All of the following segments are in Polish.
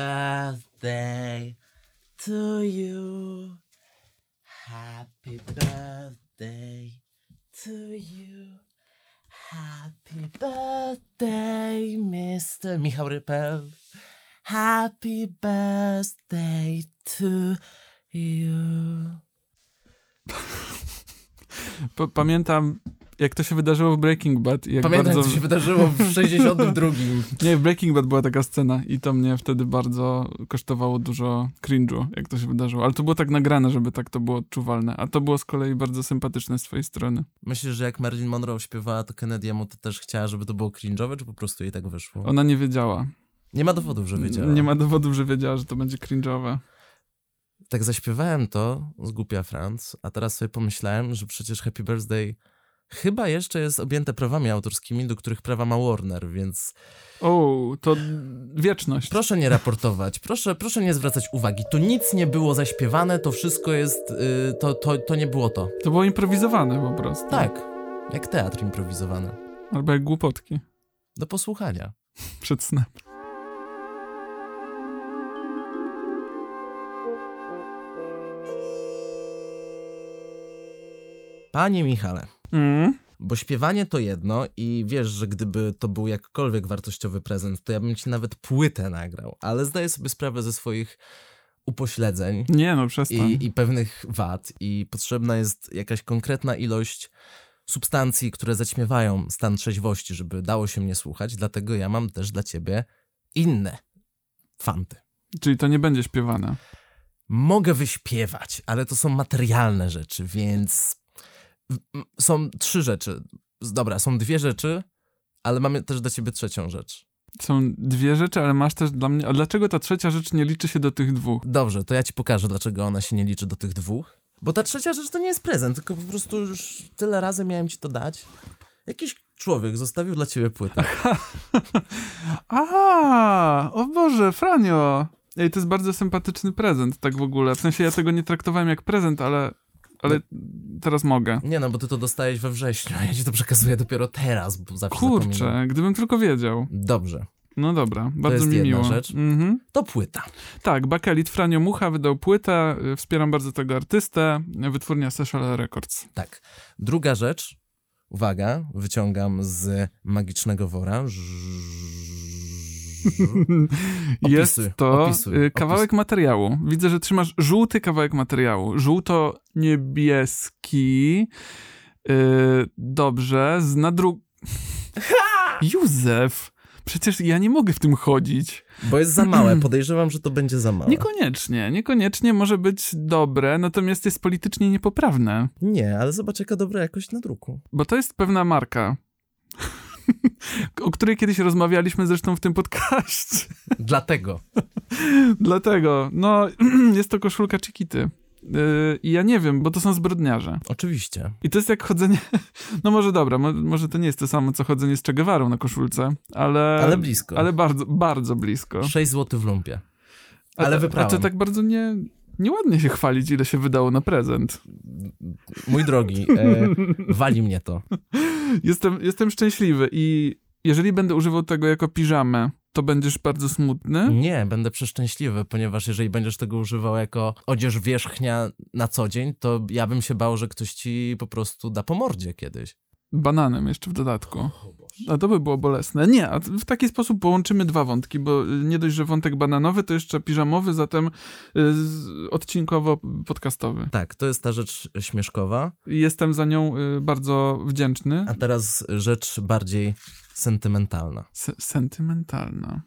birthday to you. Happy birthday to you. Happy birthday, Mr. Michał Rypel. Happy birthday to you. Pa- pamiętam, jak to się wydarzyło w Breaking Bad. Jak Pamiętam, bardzo... co się wydarzyło w 62. Nie, w Breaking Bad była taka scena i to mnie wtedy bardzo kosztowało dużo cringe'u, jak to się wydarzyło. Ale to było tak nagrane, żeby tak to było odczuwalne. A to było z kolei bardzo sympatyczne z twojej strony. Myślisz, że jak Marilyn Monroe śpiewała, to Kennedy'emu to też chciała, żeby to było cringe'owe, czy po prostu jej tak wyszło? Ona nie wiedziała. Nie ma dowodów, że wiedziała. Nie ma dowodów, że wiedziała, że to będzie cringe'owe. Tak zaśpiewałem to z głupia Franz, a teraz sobie pomyślałem, że przecież Happy Birthday chyba jeszcze jest objęte prawami autorskimi, do których prawa ma Warner, więc O, to wieczność. proszę nie raportować, proszę, proszę nie zwracać uwagi. Tu nic nie było zaśpiewane, to wszystko jest, y, to, to, to nie było to. To było improwizowane po prostu. Tak, jak teatr improwizowany. Albo jak głupotki Do posłuchania. przed snem. Panie Michale, Mm. bo śpiewanie to jedno i wiesz, że gdyby to był jakkolwiek wartościowy prezent, to ja bym ci nawet płytę nagrał, ale zdaję sobie sprawę ze swoich upośledzeń Nie no, przestań. i, i pewnych wad i potrzebna jest jakaś konkretna ilość substancji, które zaćmiewają stan trzeźwości, żeby dało się mnie słuchać, dlatego ja mam też dla ciebie inne fanty. Czyli to nie będzie śpiewane. Mogę wyśpiewać, ale to są materialne rzeczy, więc są trzy rzeczy. Dobra, są dwie rzeczy, ale mamy też dla ciebie trzecią rzecz. Są dwie rzeczy, ale masz też dla mnie... A dlaczego ta trzecia rzecz nie liczy się do tych dwóch? Dobrze, to ja ci pokażę, dlaczego ona się nie liczy do tych dwóch. Bo ta trzecia rzecz to nie jest prezent, tylko po prostu już tyle razy miałem ci to dać. Jakiś człowiek zostawił dla ciebie płytę. A, o Boże, Franio! Ej, to jest bardzo sympatyczny prezent, tak w ogóle. W sensie ja tego nie traktowałem jak prezent, ale, ale teraz mogę. Nie no, bo ty to dostałeś we wrześniu, a ja ci to przekazuję dopiero teraz, bo zawsze zapominam. Kurczę, gdybym tylko wiedział. Dobrze, No dobra, bardzo jest mi jedna miło. rzecz. Mhm. to płyta. Tak, Bakelit Franio Mucha wydał płytę, y, wspieram bardzo tego artystę, wytwórnia Social Records. Tak. Druga rzecz, uwaga, wyciągam z magicznego wora. Jest Opisuj, to opisuj, y, kawałek materiału. Widzę, że trzymasz żółty kawałek materiału. Żółto-niebieski. Y, dobrze, z nadru... Józef, przecież ja nie mogę w tym chodzić. Bo jest za małe, podejrzewam, że to będzie za małe. Niekoniecznie, niekoniecznie może być dobre, natomiast jest politycznie niepoprawne, Nie, ale zobacz jaka dobra jakość na druku. bo to jest pewna marka, o której kiedyś rozmawialiśmy zresztą w tym podcaście. Dlatego. Dlatego, no, jest to koszulka Chiquity. Yy, I ja nie wiem, bo to są zbrodniarze. Oczywiście. I to jest jak chodzenie. No może dobra, mo, może to nie jest to samo, co chodzenie z Che Guevarą na koszulce, ale. Ale blisko. Ale bardzo, bardzo blisko. 6 zł w lumpie. A Ale wyprałem. A to tak bardzo nie. Nieładnie się chwalić, ile się wydało na prezent. Mój drogi, e, wali mnie to. Jestem, jestem szczęśliwy i jeżeli będę używał tego jako piżamę, to będziesz bardzo smutny. Nie, będę przeszczęśliwy, ponieważ jeżeli będziesz tego używał jako odzież wierzchnia na co dzień, to ja bym się bał, że ktoś ci po prostu da po mordzie kiedyś. Bananem jeszcze w dodatku. A to by było bolesne. Nie, a w taki sposób połączymy dwa wątki, bo y, nie dość, że wątek bananowy, to jeszcze piżamowy, zatem y, odcinkowo-podcastowy. Tak, to jest ta rzecz śmieszkowa. Jestem za nią y, bardzo wdzięczny. A teraz rzecz bardziej sentymentalna. S- sentymentalna.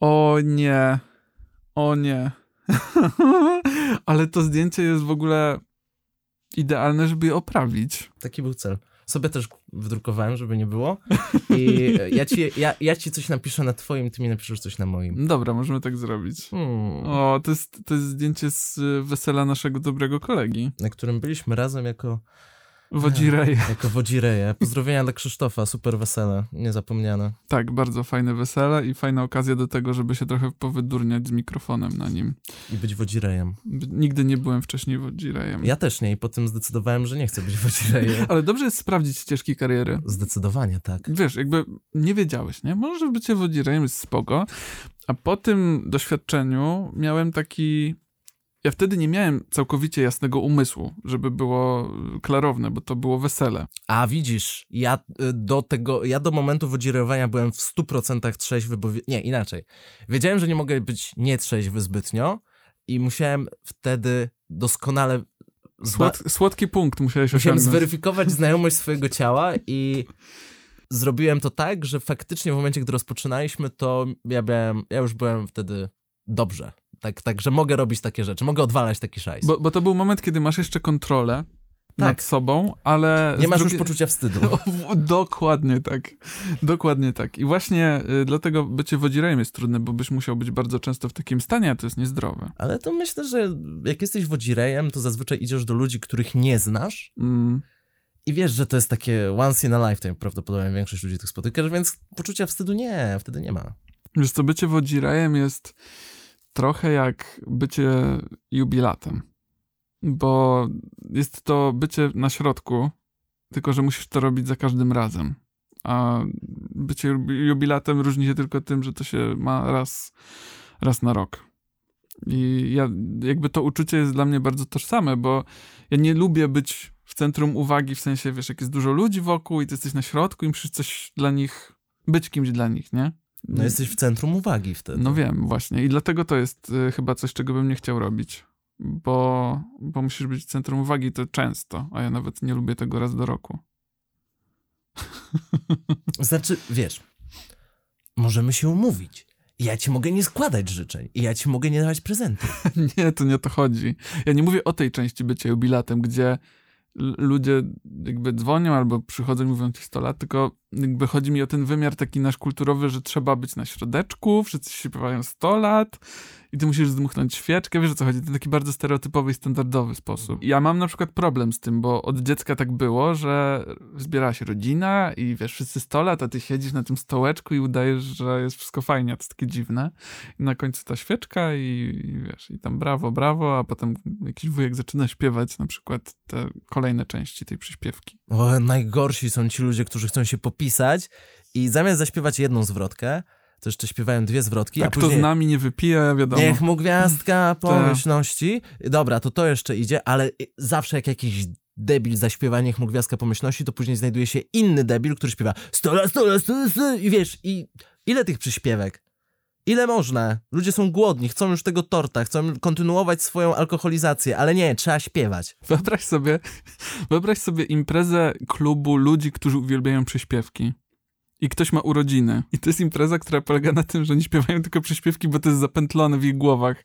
O nie. O nie. Ale to zdjęcie jest w ogóle idealne, żeby je oprawić. Taki był cel. Sobie też wydrukowałem, żeby nie było. I ja ci, ja, ja ci coś napiszę na twoim, ty mi napiszesz coś na moim. Dobra, możemy tak zrobić. Hmm. O, to jest, to jest zdjęcie z wesela naszego dobrego kolegi. Na którym byliśmy razem jako, Wodzirej. jako wodzireje. Pozdrowienia dla Krzysztofa, super wesele, niezapomniane. Tak, bardzo fajne wesele i fajna okazja do tego, żeby się trochę powydurniać z mikrofonem na nim. I być wodzirejem. Nigdy nie byłem wcześniej wodzirejem. Ja też nie i potem zdecydowałem, że nie chcę być wodzirejem. Ale dobrze jest sprawdzić ścieżki kariery. Zdecydowanie tak. Wiesz, jakby nie wiedziałeś, nie? Może bycie wodzirejem jest spoko, A po tym doświadczeniu miałem taki. Ja wtedy nie miałem całkowicie jasnego umysłu, żeby było klarowne, bo to było wesele. A widzisz, ja y, do tego, ja do momentu wodzirowania byłem w 100% trzeźwy, bo nie, inaczej. Wiedziałem, że nie mogę być nietrzeźwy zbytnio i musiałem wtedy doskonale Słod, słodki punkt musiałeś Musiałem osiągnąć. zweryfikować znajomość swojego ciała i zrobiłem to tak, że faktycznie w momencie, gdy rozpoczynaliśmy, to ja, byłem, ja już byłem wtedy dobrze. Tak, tak, że mogę robić takie rzeczy, mogę odwalać taki szajs. Bo, bo to był moment, kiedy masz jeszcze kontrolę Tak. nad sobą, ale... Nie masz drugiej- już poczucia wstydu. Dokładnie tak. Dokładnie tak. I właśnie y, dlatego bycie wodzirejem jest trudne, bo byś musiał być bardzo często w takim stanie, a to jest niezdrowe. Ale to myślę, że jak jesteś wodzirejem, to zazwyczaj idziesz do ludzi, których nie znasz Mm. i wiesz, że to jest takie once in a lifetime, prawdopodobnie większość ludzi tych spotykasz, więc poczucia wstydu nie, wtedy nie ma. Wiesz co, bycie wodzirejem jest trochę jak bycie jubilatem, bo jest to bycie na środku, tylko że musisz to robić za każdym razem. A bycie jubi- jubilatem różni się tylko tym, że to się ma raz, raz na rok. I ja, jakby to uczucie jest dla mnie bardzo tożsame, bo ja nie lubię być w centrum uwagi, w sensie, wiesz, jak jest dużo ludzi wokół i ty jesteś na środku i musisz coś dla nich, być kimś dla nich, nie? No jesteś w centrum uwagi wtedy. No wiem, właśnie. I dlatego to jest y, chyba coś, czego bym nie chciał robić. Bo, bo musisz być w centrum uwagi to często, a ja nawet nie lubię tego raz do roku. Znaczy, wiesz, możemy się umówić. Ja ci mogę nie składać życzeń. I ja ci mogę nie dawać prezentów. nie, to nie o to chodzi. Ja nie mówię o tej części bycia jubilatem, gdzie ludzie jakby dzwonią albo przychodzą i mówią ci 100 lat, tylko jakby chodzi mi o ten wymiar taki nasz kulturowy, że trzeba być na środeczku, wszyscy śpiewają 100 lat i ty musisz zdmuchnąć świeczkę, wiesz o co chodzi, to taki bardzo stereotypowy i standardowy sposób. Ja mam na przykład problem z tym, bo od dziecka tak było, że zbierała się rodzina i wiesz, wszyscy 100 lat, a ty siedzisz na tym stołeczku i udajesz, że jest wszystko fajnie, a to takie dziwne. I na końcu ta świeczka i, i wiesz, i tam brawo, brawo, a potem jakiś wujek zaczyna śpiewać na przykład te kolejne części tej przyśpiewki. O, najgorsi są ci ludzie, którzy chcą się popisać i zamiast zaśpiewać jedną zwrotkę, to jeszcze śpiewają dwie zwrotki, Tak, a kto później... z nami nie wypije, wiadomo. Niech mu gwiazdka pomyślności. Dobra, to to jeszcze idzie, ale zawsze jak jakiś debil zaśpiewa Niech mu gwiazdka pomyślności, to później znajduje się inny debil, który śpiewa 100 lat, 100 lat, 100 lat, 100 lat. i wiesz, i ile tych przyśpiewek? Ile można? Ludzie są głodni, chcą już tego torta, chcą kontynuować swoją alkoholizację, ale nie, trzeba śpiewać. Wyobraź sobie, wyobraź sobie imprezę klubu ludzi, którzy uwielbiają przyśpiewki. I ktoś ma urodziny. I to jest impreza, która polega na tym, że oni śpiewają tylko przyśpiewki, bo to jest zapętlone w ich głowach.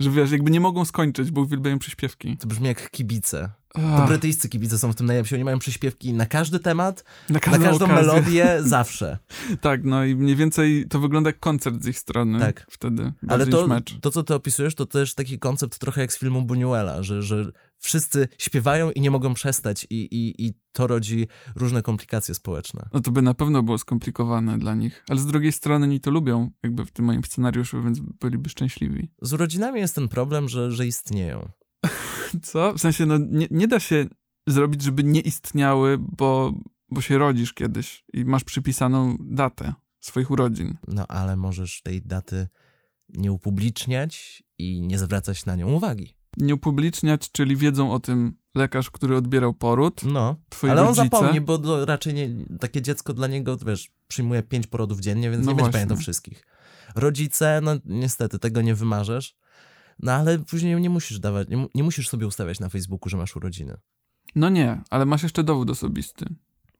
Że wiesz, jakby nie mogą skończyć, bo uwielbiają przyśpiewki. To brzmi jak kibice. To brytyjscy kibice są w tym najlepsi. Oni mają przyśpiewki na każdy temat, na na każdą, okazję. melodię, zawsze. Tak, no i mniej więcej to wygląda jak koncert z ich strony. Tak. Wtedy. Ale to, to, co ty opisujesz, to też taki koncept trochę jak z filmu Buñuela, że, że wszyscy śpiewają i nie mogą przestać i, i, i to rodzi różne komplikacje społeczne. No to by na pewno było skomplikowane dla nich. Ale z drugiej strony oni to lubią, jakby w tym moim scenariuszu, więc byliby szczęśliwi. Z urodzinami jest ten problem, że, że istnieją. Co? W sensie, no nie, nie da się zrobić, żeby nie istniały, bo, bo się rodzisz kiedyś i masz przypisaną datę swoich urodzin. No ale możesz tej daty nie upubliczniać i nie zwracać na nią uwagi. Nie upubliczniać, czyli wiedzą o tym lekarz, który odbierał poród, No, ale on rodzice. zapomni, bo do, raczej nie, takie dziecko dla niego, wiesz, przyjmuje pięć porodów dziennie, więc No nie będzie właśnie. pamiętał wszystkich. Rodzice, no niestety, tego nie wymarzesz. No ale później nie musisz dawać, nie, nie musisz sobie ustawiać na Facebooku, że masz urodziny. No nie, ale masz jeszcze dowód osobisty,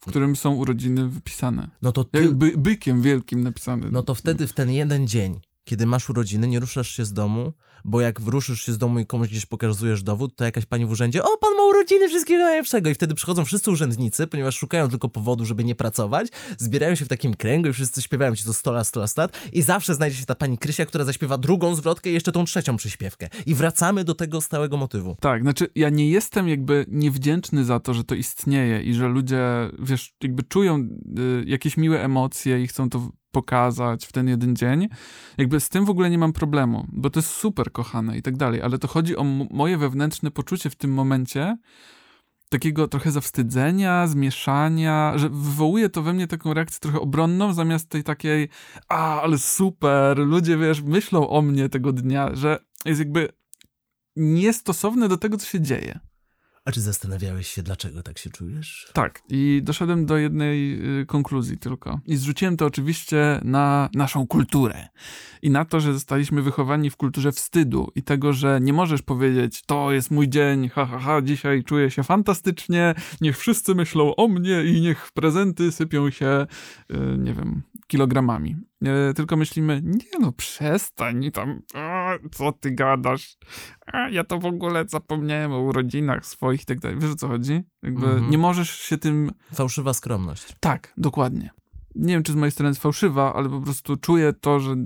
w którym są urodziny wypisane. No to ty, Jak by, bykiem wielkim napisane. no to wtedy w ten jeden dzień, kiedy masz urodziny, nie ruszasz się z domu, bo jak ruszysz się z domu i komuś gdzieś pokazujesz dowód, to jakaś pani w urzędzie, o, pan ma urodziny, wszystkiego najlepszego. I wtedy przychodzą wszyscy urzędnicy, ponieważ szukają tylko powodu, żeby nie pracować, zbierają się w takim kręgu i wszyscy śpiewają ci to 100 lat, 100 lat, 100 lat i zawsze znajdzie się ta pani Krysia, która zaśpiewa drugą zwrotkę i jeszcze tą trzecią przyśpiewkę. I wracamy do tego stałego motywu. Tak, znaczy ja nie jestem jakby niewdzięczny za to, że to istnieje i że ludzie, wiesz, jakby czują y, jakieś miłe emocje i chcą to pokazać w ten jeden dzień. Jakby z tym w ogóle nie mam problemu, bo to jest super kochane i tak dalej, ale to chodzi o moje wewnętrzne poczucie w tym momencie, takiego trochę zawstydzenia, zmieszania, że wywołuje to we mnie taką reakcję trochę obronną, zamiast tej takiej, a, ale super, ludzie, wiesz, myślą o mnie tego dnia, że jest jakby niestosowne do tego, co się dzieje. A czy zastanawiałeś się, dlaczego tak się czujesz? Tak, i doszedłem do jednej y, konkluzji tylko. I zrzuciłem to oczywiście na naszą kulturę. I na to, że zostaliśmy wychowani w kulturze wstydu i tego, że nie możesz powiedzieć, to jest mój dzień, ha, ha, ha, dzisiaj czuję się fantastycznie, niech wszyscy myślą o mnie i niech prezenty sypią się, y, nie wiem, kilogramami. E, tylko myślimy, nie no, przestań tam, a, co ty gadasz? A, ja to w ogóle zapomniałem o urodzinach swoich i tak dalej. Wiesz o co chodzi? Jakby mhm. nie możesz się tym... Fałszywa skromność. Tak, dokładnie. Nie wiem, czy z mojej strony jest fałszywa, ale po prostu czuję to, że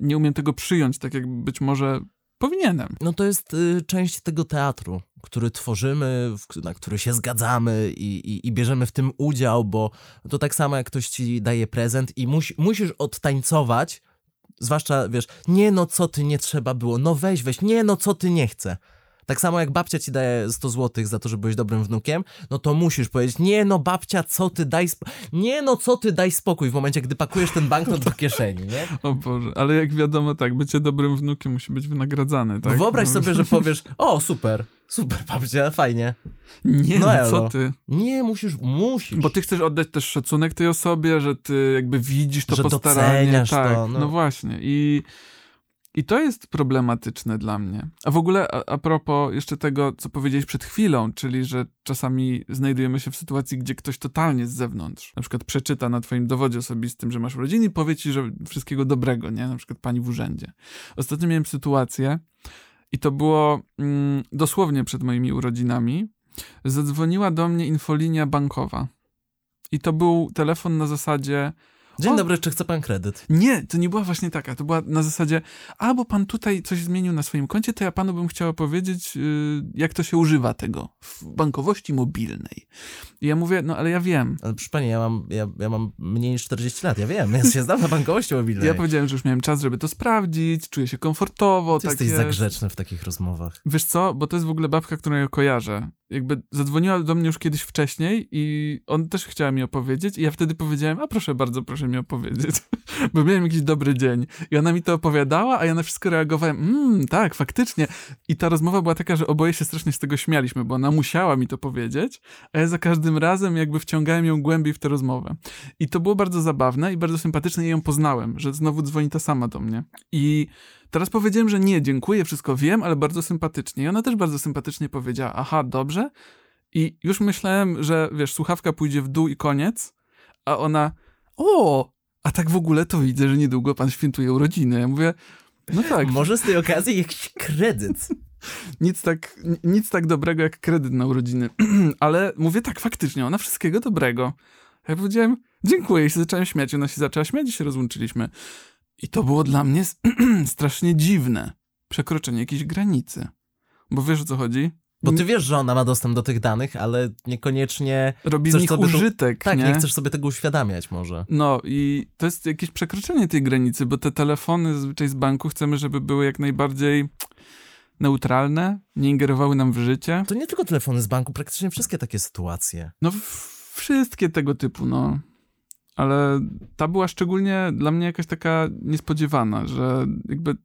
nie umiem tego przyjąć, tak jak być może powinienem. No to jest y, część tego teatru, który tworzymy, w, na który się zgadzamy i, i, i, bierzemy w tym udział, bo to tak samo jak ktoś ci daje prezent i musi, musisz odtańcować, zwłaszcza, wiesz, nie no co ty nie trzeba było, no weź, weź, nie no co ty nie chcę. Tak samo jak babcia ci daje 100 zł za to, że byłeś dobrym wnukiem, no to musisz powiedzieć, nie no babcia, co ty, daj. Nie no, co ty, daj spokój w momencie, gdy pakujesz ten banknot do kieszeni, nie? O Boże, ale jak wiadomo, tak, bycie dobrym wnukiem musi być wynagradzane, tak? Wyobraź no. sobie, że powiesz, o super, super babcia, fajnie. Nie, no, no co ty? Nie, musisz, musisz. Bo ty chcesz oddać też szacunek tej osobie, że ty jakby widzisz to że postaranie. Tak, to, no. no właśnie i... I to jest problematyczne dla mnie. A w ogóle a, a propos jeszcze tego, co powiedziałeś przed chwilą, czyli że czasami znajdujemy się w sytuacji, gdzie ktoś totalnie z zewnątrz, na przykład przeczyta na twoim dowodzie osobistym, że masz urodziny i powie ci, że wszystkiego dobrego, nie? Na przykład pani w urzędzie. Ostatnio miałem sytuację i to było mm, dosłownie przed moimi urodzinami. Zadzwoniła do mnie infolinia bankowa. I to był telefon na zasadzie Dzień o, dobry, czy chce pan kredyt? Nie, to nie była właśnie taka. To była na zasadzie, albo pan tutaj coś zmienił na swoim koncie, to ja panu bym chciała powiedzieć, yy, jak to się używa tego w bankowości mobilnej. I ja mówię, no ale ja wiem. Ale proszę pani, ja mam, ja, ja mam mniej niż 40 lat, ja wiem, ja się znam na bankowości mobilnej. Ja powiedziałem, że już miałem czas, żeby to sprawdzić, czuję się komfortowo. Ty tak jesteś jest. za grzeczny w takich rozmowach. Wiesz co, bo to jest w ogóle babka, którą ja kojarzę jakby zadzwoniła do mnie już kiedyś wcześniej i on też chciał mi opowiedzieć i ja wtedy powiedziałem, a proszę bardzo, proszę mi opowiedzieć, bo miałem jakiś dobry dzień. I ona mi to opowiadała, a ja na wszystko reagowałem, mmm, tak, faktycznie. I ta rozmowa była taka, że oboje się strasznie z tego śmialiśmy, bo ona musiała mi to powiedzieć, a ja za każdym razem jakby wciągałem ją głębiej w tę rozmowę. I to było bardzo zabawne i bardzo sympatyczne i ją poznałem, że znowu dzwoni ta sama do mnie. I Teraz powiedziałem, że nie, dziękuję, wszystko wiem, ale bardzo sympatycznie. I ona też bardzo sympatycznie powiedziała, aha, dobrze. I już myślałem, że wiesz, słuchawka pójdzie w dół i koniec, a ona, o, a tak w ogóle to widzę, że niedługo pan świętuje urodziny. Ja mówię, no tak. Może z tej okazji jakiś kredyt. nic, tak, nic tak dobrego jak kredyt na urodziny. ale mówię tak, faktycznie, ona wszystkiego dobrego. Ja powiedziałem, dziękuję i się zacząłem śmiać. Ona się zaczęła śmiać i się rozłączyliśmy. I to było dla mnie strasznie dziwne. Przekroczenie jakiejś granicy. Bo wiesz o co chodzi? Bo ty wiesz, że ona ma dostęp do tych danych, ale niekoniecznie. Robi z nich użytek. tak, nie? nie chcesz sobie tego uświadamiać, może. No i to jest jakieś przekroczenie tej granicy, bo te telefony zazwyczaj z banku chcemy, żeby były jak najbardziej neutralne, nie ingerowały nam w życie. To nie tylko telefony z banku, praktycznie wszystkie takie sytuacje. No, wszystkie tego typu, no ale ta była szczególnie dla mnie jakaś taka niespodziewana, że jakby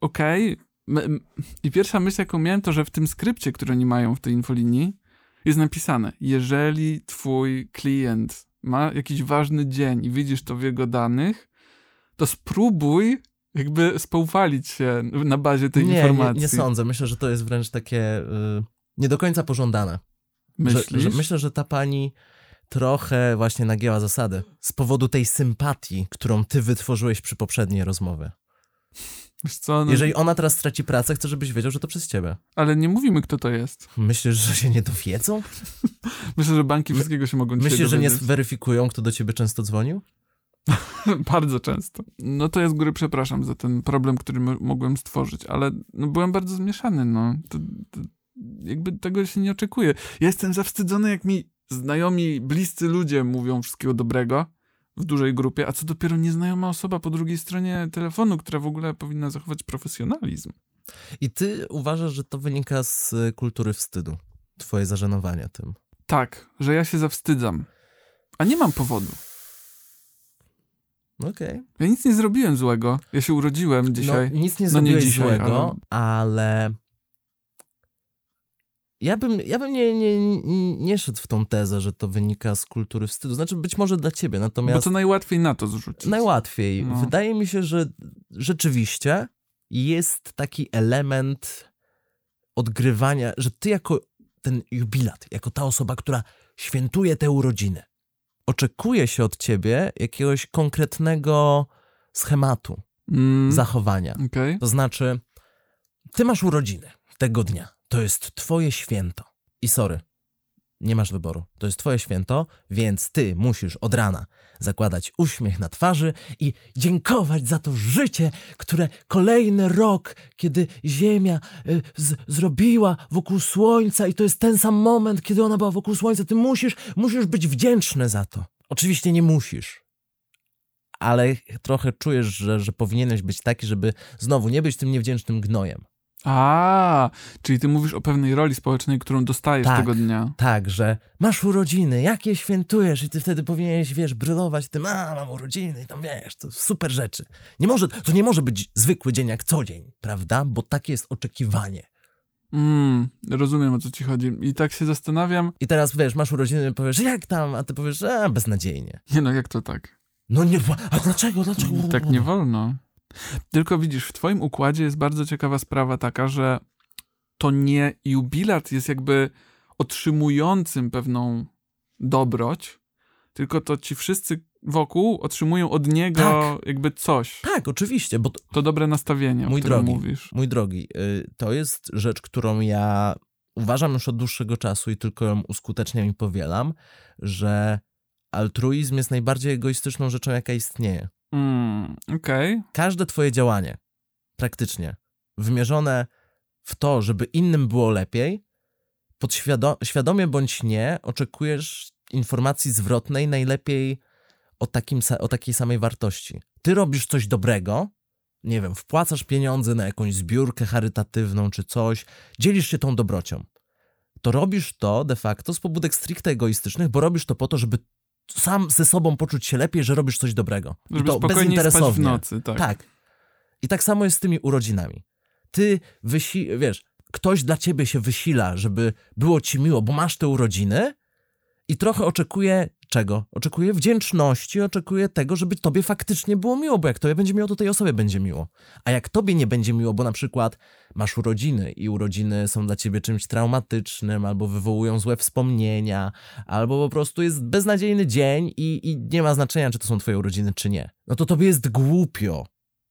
okej. Okay, I pierwsza myśl, jaką miałem, to, że w tym skrypcie, który oni mają w tej infolinii, jest napisane, jeżeli twój klient ma jakiś ważny dzień i widzisz to w jego danych, to spróbuj jakby spoufalić się na bazie tej nie, informacji. Nie, nie sądzę. Myślę, że to jest wręcz takie y, nie do końca pożądane. Myślisz? Że, że myślę, że ta pani trochę właśnie nagięła zasady. Z powodu tej sympatii, którą ty wytworzyłeś przy poprzedniej rozmowie. Co, no... Jeżeli ona teraz straci pracę, chcę, żebyś wiedział, że to przez ciebie. Ale nie mówimy, kto to jest. Myślisz, że się nie dowiedzą? Myślę, że banki wszystkiego się mogą Myślisz, że nie zweryfikują, kto do ciebie często dzwonił? bardzo często. No to ja z góry przepraszam za ten problem, który mogłem stworzyć, ale no, byłem bardzo zmieszany, no. To, to, jakby tego się nie oczekuje. Ja jestem zawstydzony, jak mi znajomi, bliscy ludzie mówią wszystkiego dobrego w dużej grupie, a co dopiero nieznajoma osoba po drugiej stronie telefonu, która w ogóle powinna zachować profesjonalizm. I ty uważasz, że to wynika z kultury wstydu? twoje zażenowanie tym. Tak, że ja się zawstydzam. A nie mam powodu. Okej. Okay. Ja nic nie zrobiłem złego. Ja się urodziłem dzisiaj. No, nic nie zrobiłeś no nie dzisiaj, złego, ale... ale... Ja bym, ja bym nie, nie, nie szedł w tą tezę, że to wynika z kultury wstydu. Znaczy, być może dla ciebie, natomiast... Bo to najłatwiej na to zrzucić. Najłatwiej. No. Wydaje mi się, że rzeczywiście jest taki element odgrywania, że ty jako ten jubilat, jako ta osoba, która świętuje te urodziny, oczekuje się od ciebie jakiegoś konkretnego schematu mm. zachowania. Okay. To znaczy, ty masz urodziny tego dnia. To jest twoje święto. I sorry, nie masz wyboru. To jest twoje święto, więc ty musisz od rana zakładać uśmiech na twarzy i dziękować za to życie, które kolejny rok, kiedy Ziemia y, z, zrobiła wokół Słońca i to jest ten sam moment, kiedy ona była wokół Słońca, ty musisz, musisz być wdzięczny za to. Oczywiście nie musisz. Ale trochę czujesz, że, że powinieneś być taki, żeby znowu nie być tym niewdzięcznym gnojem. A, czyli ty mówisz o pewnej roli społecznej, którą dostajesz tak, tego dnia. Tak, że masz urodziny, jakie świętujesz i ty wtedy powinieneś, wiesz, brylować tym, a mam urodziny i tam, wiesz, to super rzeczy. Nie może, to nie może być zwykły dzień jak co dzień, prawda? Bo takie jest oczekiwanie. Mm, rozumiem o co ci chodzi. I tak się zastanawiam. I teraz wiesz, masz urodziny i powiesz, jak tam, a ty powiesz, a beznadziejnie. Nie no, jak to tak? No nie, a dlaczego, dlaczego? Tak nie wolno. Tylko widzisz, w twoim układzie jest bardzo ciekawa sprawa taka, że to nie jubilat jest jakby otrzymującym pewną dobroć, tylko to ci wszyscy wokół otrzymują od niego tak. jakby coś. Tak, oczywiście, bo to, to dobre nastawienie, mój o drogi, mówisz. Mój drogi, y, to jest rzecz, którą ja uważam już od dłuższego czasu i tylko ją uskuteczniam i powielam, że altruizm jest najbardziej egoistyczną rzeczą, jaka istnieje. Mm. Okay. Każde twoje działanie, praktycznie, wymierzone w to, żeby innym było lepiej, podświadomie bądź nie, oczekujesz informacji zwrotnej najlepiej o, takim, o takiej samej wartości. Ty robisz coś dobrego, nie wiem, wpłacasz pieniądze na jakąś zbiórkę charytatywną czy coś, dzielisz się tą dobrocią. To robisz to de facto z pobudek stricte egoistycznych, bo robisz to po to, żeby sam ze sobą poczuć się lepiej, że robisz coś dobrego. Żeby I to bezinteresownie. Spać w nocy, tak. tak. I tak samo jest z tymi urodzinami. Ty wysi... wiesz, ktoś dla ciebie się wysila, żeby było ci miło, bo masz te urodziny i trochę oczekuje czego? Oczekuje wdzięczności, oczekuje tego, żeby tobie faktycznie było miło, bo jak tobie będzie miło, to tej osobie będzie miło. A jak tobie nie będzie miło, bo na przykład masz urodziny i urodziny są dla ciebie czymś traumatycznym, albo wywołują złe wspomnienia, albo po prostu jest beznadziejny dzień i, i nie ma znaczenia, czy to są twoje urodziny, czy nie, no to tobie jest głupio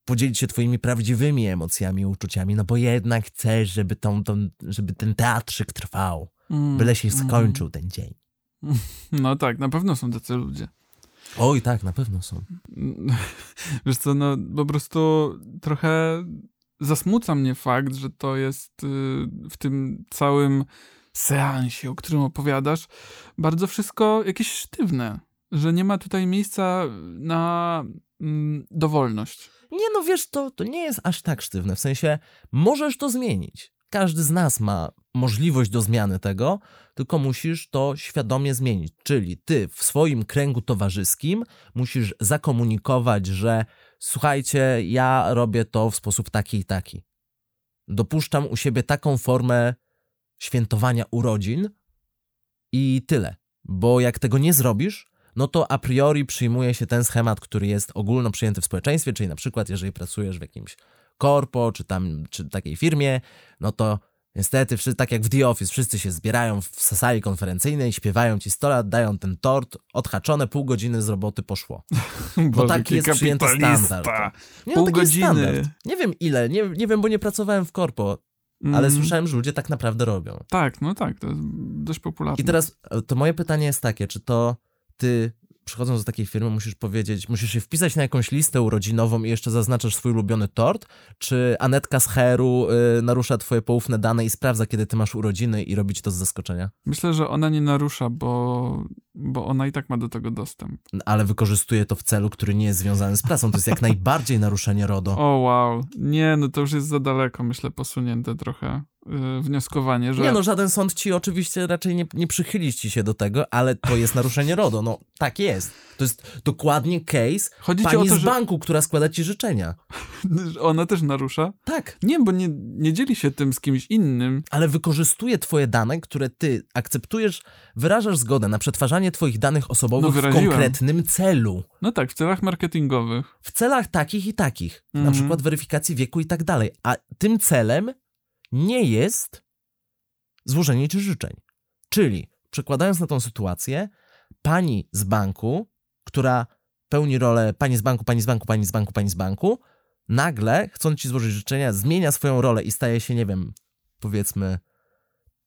podzielić się twoimi prawdziwymi emocjami, uczuciami, no bo jednak chcesz, żeby, tą, tą, żeby ten teatrzyk trwał, mm, byle się mm. skończył ten dzień. No tak, na pewno są tacy ludzie. Oj, tak, na pewno są. Wiesz co, no po prostu trochę zasmuca mnie fakt, że to jest y, w tym całym seansie, o którym opowiadasz, bardzo wszystko jakieś sztywne. Że nie ma tutaj miejsca na mm, dowolność. Nie, no wiesz, to, to nie jest aż tak sztywne. W sensie, możesz to zmienić. Każdy z nas ma możliwość do zmiany tego, tylko musisz to świadomie zmienić. Czyli ty w swoim kręgu towarzyskim musisz zakomunikować, że słuchajcie, ja robię to w sposób taki i taki. Dopuszczam u siebie taką formę świętowania urodzin i tyle. Bo jak tego nie zrobisz, no to a priori przyjmuje się ten schemat, który jest ogólno przyjęty w społeczeństwie, czyli na przykład jeżeli pracujesz w jakimś korpo, czy tam, czy takiej firmie, no to Niestety, wszyscy, tak jak w The Office, wszyscy się zbierają w sali konferencyjnej, śpiewają ci 100 lat, dają ten tort, odhaczone, pół godziny z roboty poszło. Bo taki jest przyjęty standard. Nie, pół no, godziny. Standard. Nie wiem ile, nie, nie wiem, bo nie pracowałem w korpo, mm. ale słyszałem, że ludzie tak naprawdę robią. Tak, no tak, to jest dość popularne. I teraz e, to moje pytanie jest takie, czy to ty przychodząc do takiej firmy, musisz powiedzieć, musisz się wpisać na jakąś listę urodzinową i jeszcze zaznaczasz swój ulubiony tort? Czy Anetka z Heru y, narusza twoje poufne dane i sprawdza, kiedy ty masz urodziny i robić to z zaskoczenia? Myślę, że ona nie narusza, bo, bo ona i tak ma do tego dostęp. Ale wykorzystuje to w celu, który nie jest związany z pracą. To jest jak najbardziej naruszenie RODO. O wow. Nie, no to już jest za daleko, myślę, posunięte trochę. Y, wnioskowanie, że... Nie no, żaden sąd ci oczywiście raczej nie, nie przychylić ci się do tego, ale to jest naruszenie RODO. No, tak jest. To jest dokładnie case Chodzi pani o to, z że banku, która składa ci życzenia. ona też narusza. Tak. Nie, bo nie, nie dzieli się tym z kimś innym. Ale wykorzystuje twoje dane, które ty akceptujesz, wyrażasz zgodę na przetwarzanie twoich danych osobowych No, w konkretnym celu. No tak, w celach marketingowych. w celach takich i takich, na Mhm. przykład weryfikacji wieku i tak dalej. A tym celem nie jest złożenie ci życzeń. Czyli, przekładając na tą sytuację, pani z banku, która pełni rolę pani z banku, pani z banku, pani z banku, pani z banku, nagle, chcąc ci złożyć życzenia, zmienia swoją rolę i staje się, nie wiem, powiedzmy,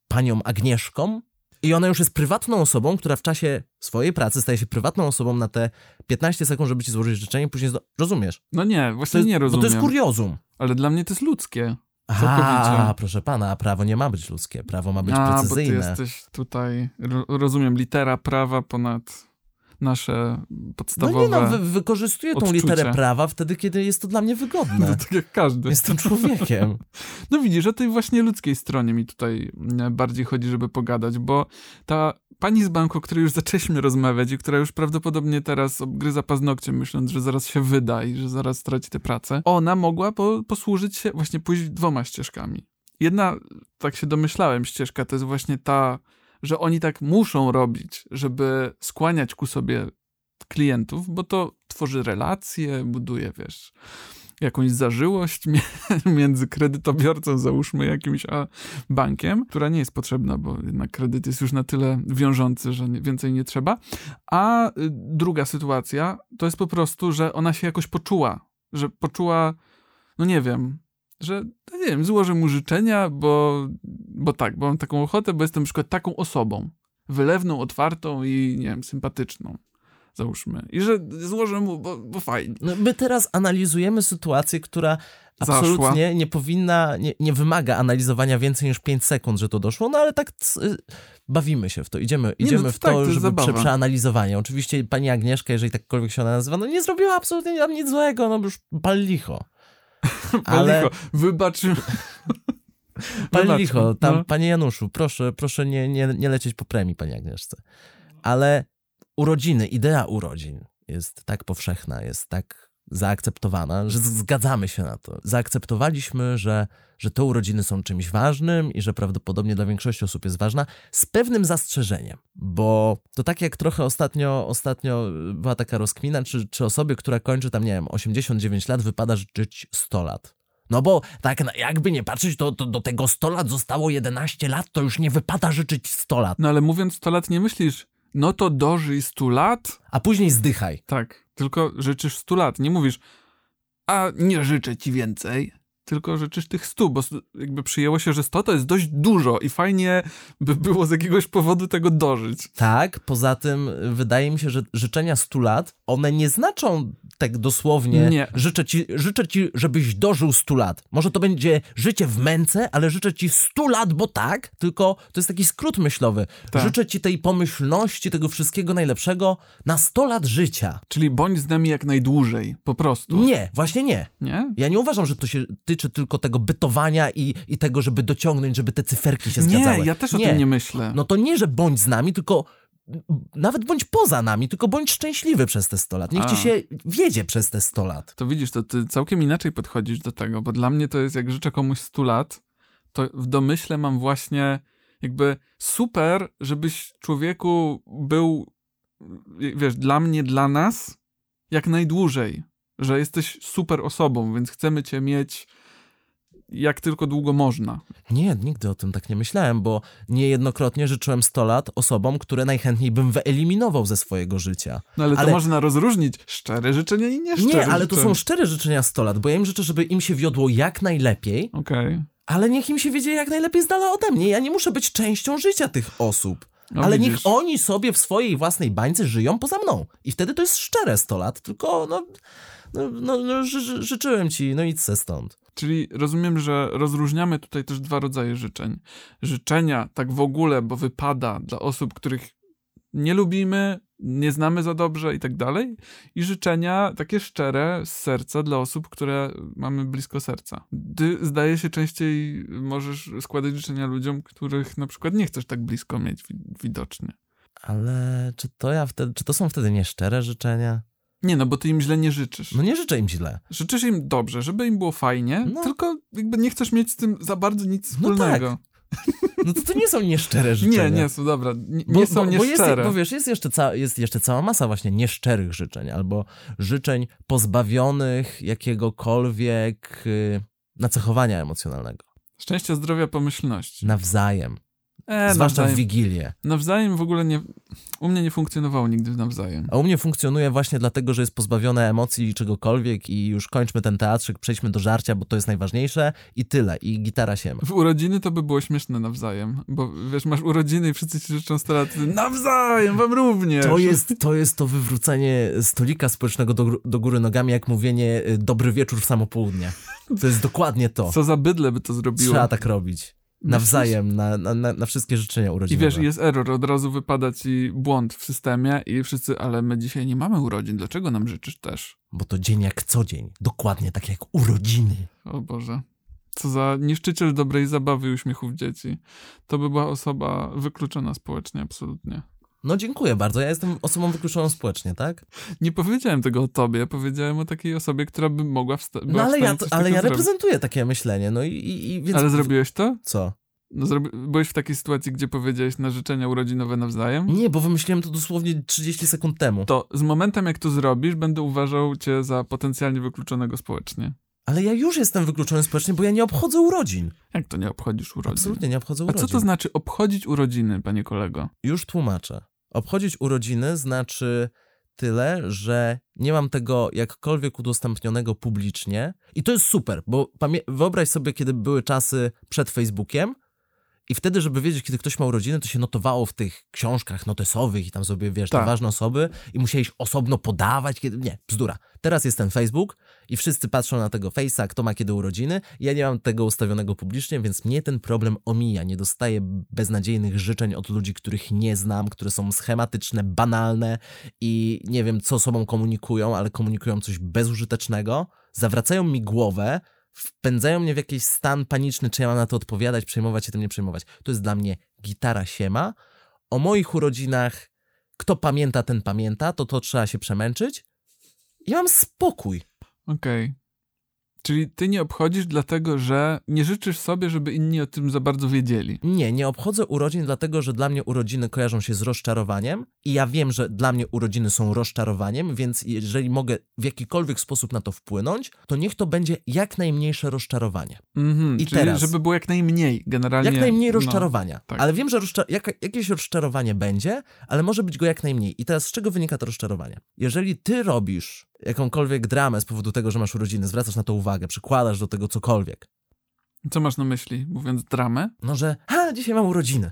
panią Agnieszką. I ona już jest prywatną osobą, która w czasie swojej pracy staje się prywatną osobą na te 15 sekund, żeby ci złożyć życzenie, później. Rozumiesz? No nie, właśnie jest, nie bo rozumiem. to jest kuriozum. Ale dla mnie to jest ludzkie. A, Całkowicie. proszę pana, a prawo nie ma być ludzkie. Prawo ma być A, bo ty precyzyjne. jesteś tutaj, ro, rozumiem, litera prawa ponad nasze No podstawowe... nie no, wy, wykorzystuję tą odczucie. literę prawa wtedy, kiedy jest to dla mnie wygodne. No, tak jak każdy. Jestem człowiekiem. No widzisz, o tej właśnie ludzkiej stronie mi tutaj mm, bardziej chodzi, żeby pogadać, bo ta pani z banku, o której już zaczęliśmy rozmawiać i która już prawdopodobnie teraz obgryza paznokciem, myśląc, że zaraz się wyda i że zaraz straci tę pracę, ona mogła po, posłużyć się, właśnie pójść dwoma ścieżkami. Jedna, tak się domyślałem, ścieżka to jest właśnie ta, że oni tak muszą robić, żeby skłaniać ku sobie klientów, bo to tworzy relacje, buduje, wiesz, jakąś zażyłość mi- między kredytobiorcą, załóżmy jakimś, a bankiem, która nie jest potrzebna, bo jednak kredyt jest już na tyle wiążący, że więcej nie trzeba. A y, druga sytuacja to jest po prostu, że ona się jakoś poczuła, że poczuła, no nie wiem, że, no nie wiem, złożę mu życzenia, bo, bo tak, bo mam taką ochotę, bo jestem na przykład taką osobą, wylewną, otwartą i, nie wiem, sympatyczną. Załóżmy. I że złożę mu, bo, bo fajnie. No, my teraz analizujemy sytuację, która Zaszła. absolutnie nie powinna, nie, nie wymaga analizowania więcej niż 5 sekund, że to doszło, no ale tak y, bawimy się w to, idziemy, Nie, idziemy no w tak, to, to żeby prze, przeanalizowanie. Oczywiście pani Agnieszka, jeżeli takkolwiek się ona nazywa, no nie zrobiła absolutnie tam nic złego, no już pal licho. Ale Licho, wybacz. Wybacz, licho, tam, no. panie Januszu, proszę, proszę nie, nie, nie lecieć po premii, pani Agnieszce. Ale urodziny, idea urodzin jest tak powszechna, jest tak zaakceptowana, że zgadzamy się na to. Zaakceptowaliśmy, że, że te urodziny są czymś ważnym i że prawdopodobnie dla większości osób jest ważna, z pewnym zastrzeżeniem, bo to tak jak trochę ostatnio, ostatnio była taka rozkmina, czy, czy osobie, która kończy tam, nie wiem, 89 lat, wypada życzyć 100 lat. No bo tak jakby nie patrzeć, to, to do tego 100 lat zostało 11 lat, to już nie wypada życzyć 100 lat. No ale mówiąc 100 lat nie myślisz, no to dożyj 100 lat? A później zdychaj. Tak, tylko życzysz 100 lat. Nie mówisz, a nie życzę ci więcej, tylko życzysz tych 100, bo jakby przyjęło się, że 100 to jest dość dużo i fajnie by było z jakiegoś powodu tego dożyć. Tak, poza tym y, wydaje mi się, że życzenia 100 lat, one nie znaczą tak dosłownie, Nie. Życzę, ci, życzę ci, żebyś dożył 100 lat. Może to będzie życie w męce, ale życzę ci 100 lat, bo tak, tylko to jest taki skrót myślowy. Tak. Życzę ci tej pomyślności, tego wszystkiego najlepszego na 100 lat życia. Czyli bądź z nami jak najdłużej, po prostu. Nie, właśnie nie. Nie? Ja nie uważam, że to się tyczy tylko tego bytowania i, i tego, żeby dociągnąć, żeby te cyferki się Nie, zgadzały. ja też o tym nie myślę. No to nie, że bądź z nami, tylko nawet bądź poza nami, tylko bądź szczęśliwy przez te 100 lat. Niech A. ci się wiedzie przez te 100 lat. To widzisz, to ty całkiem inaczej podchodzisz do tego, bo dla mnie to jest, jak życzę komuś 100 lat, to w domyśle mam właśnie jakby super, żebyś człowieku był, wiesz, dla mnie, dla nas, jak najdłużej, że jesteś super osobą, więc chcemy cię mieć jak tylko długo można. Nie, nigdy o tym tak nie myślałem, bo niejednokrotnie życzyłem 100 lat osobom, które najchętniej bym wyeliminował ze swojego życia. No ale, Ale- to można rozróżnić szczere życzenie i nieszczere Nie, ale to życzenie. są szczere życzenia 100 lat, bo ja im życzę, żeby im się wiodło jak najlepiej, Okej. ale niech im się wiedzie jak najlepiej z dala ode mnie. Ja nie muszę być częścią życia tych osób. No ale widzisz. niech oni sobie w swojej własnej bańce żyją poza mną. I wtedy to jest szczere 100 lat, tylko no, no, no, no ży, ży, życzyłem ci, no idź se stąd. Czyli rozumiem, że rozróżniamy tutaj też dwa rodzaje życzeń. Życzenia tak w ogóle, bo wypada dla osób, których nie lubimy nie znamy za dobrze i tak dalej. I życzenia takie szczere z serca dla osób, które mamy blisko serca. Ty zdaje się częściej możesz składać życzenia ludziom, których na przykład nie chcesz tak blisko mieć widocznie. Ale czy to ja wtedy, czy to są wtedy nieszczere życzenia? Nie, no bo ty im źle nie życzysz. No nie życzę im źle. Życzysz im dobrze, żeby im było fajnie, no. tylko jakby nie chcesz mieć z tym za bardzo nic wspólnego. No tak. No to, to nie są nieszczere życzenia. Nie, nie są, dobra, nie, bo, nie są bo, nieszczere. Bo, jest, bo wiesz, jest jeszcze, ca, jest jeszcze cała masa właśnie nieszczerych życzeń, albo życzeń pozbawionych jakiegokolwiek y, nacechowania emocjonalnego. Szczęścia, zdrowia, pomyślności. Nawzajem. E, Zwłaszcza nawzajem. w Wigilię. Nawzajem w ogóle nie... U mnie nie funkcjonowało nigdy nawzajem. A u mnie funkcjonuje właśnie dlatego, że jest pozbawione emocji i czegokolwiek i już kończmy ten teatrzyk, przejdźmy do żarcia, bo to jest najważniejsze i tyle. I gitara się. W urodziny to by było śmieszne nawzajem, bo wiesz, masz urodziny i wszyscy ci życzą 100 lat. Nawzajem, wam również! To jest to, jest to wywrócenie stolika społecznego do, do góry nogami, jak mówienie y, dobry wieczór w samo południe. To jest dokładnie to. Co za bydle by to zrobiło. Trzeba tak robić nawzajem na, na, na, wszystkie życzenia urodzinowe. I wiesz, jest error, od razu wypada ci błąd w systemie i wszyscy, ale my dzisiaj nie mamy urodzin, dlaczego nam życzysz też? Bo to dzień jak co dzień, dokładnie tak jak urodziny. O Boże. Co za niszczyciel dobrej zabawy i uśmiechów dzieci. To by była osoba wykluczona społecznie, absolutnie. No dziękuję bardzo, ja jestem osobą wykluczoną społecznie, tak? Nie powiedziałem tego o tobie, powiedziałem o takiej osobie, która by mogła wstać. No ale ja, to, ale ja reprezentuję takie myślenie, no i, i, i więc... Ale zrobiłeś to? Co? No, zrobi... Byłeś w takiej sytuacji, gdzie powiedziałeś na życzenia urodzinowe nawzajem? Nie, bo wymyśliłem to dosłownie 30 sekund temu. To z momentem, jak to zrobisz, będę uważał cię za potencjalnie wykluczonego społecznie. Ale ja już jestem wykluczony społecznie, bo ja nie obchodzę urodzin. Jak to nie obchodzisz urodzin? Absolutnie nie obchodzę urodzin. A co to znaczy obchodzić urodziny, panie kolego? Już tłumaczę. Obchodzić urodziny znaczy tyle, że nie mam tego jakkolwiek udostępnionego publicznie. I to jest super, bo wyobraź sobie, kiedy były czasy przed Facebookiem, i wtedy, żeby wiedzieć, kiedy ktoś ma urodziny, to się notowało w tych książkach notesowych i tam sobie, wiesz, tak. te ważne osoby i musiałeś osobno podawać, kiedy... Nie, bzdura. Teraz jest ten Facebook i wszyscy patrzą na tego Face'a, kto ma kiedy urodziny. Ja nie mam tego ustawionego publicznie, więc mnie ten problem omija. Nie dostaję beznadziejnych życzeń od ludzi, których nie znam, które są schematyczne, banalne i nie wiem, co sobą komunikują, ale komunikują coś bezużytecznego. Zawracają mi głowę, wpędzają mnie w jakiś stan paniczny, czy ja mam na to odpowiadać, przejmować się tym, nie przejmować. To jest dla mnie gitara siema. O moich urodzinach, kto pamięta, ten pamięta, to to trzeba się przemęczyć. Ja mam spokój. Okej. Okay. Czyli ty nie obchodzisz dlatego, że nie życzysz sobie, żeby inni o tym za bardzo wiedzieli. Nie, nie obchodzę urodzin dlatego, że dla mnie urodziny kojarzą się z rozczarowaniem i ja wiem, że dla mnie urodziny są rozczarowaniem, więc jeżeli mogę w jakikolwiek sposób na to wpłynąć, to niech to będzie jak najmniejsze rozczarowanie. Mhm, I czyli teraz, żeby było jak najmniej generalnie. Jak najmniej no, rozczarowania. No, tak. Ale wiem, że rozczar jak, jakieś rozczarowanie będzie, ale może być go jak najmniej. I teraz z czego wynika to rozczarowanie? Jeżeli ty robisz jakąkolwiek dramę z powodu tego, że masz urodziny, zwracasz na to uwagę, przykładasz do tego cokolwiek. Co masz na myśli, mówiąc dramę? No, że ha, dzisiaj mam urodziny.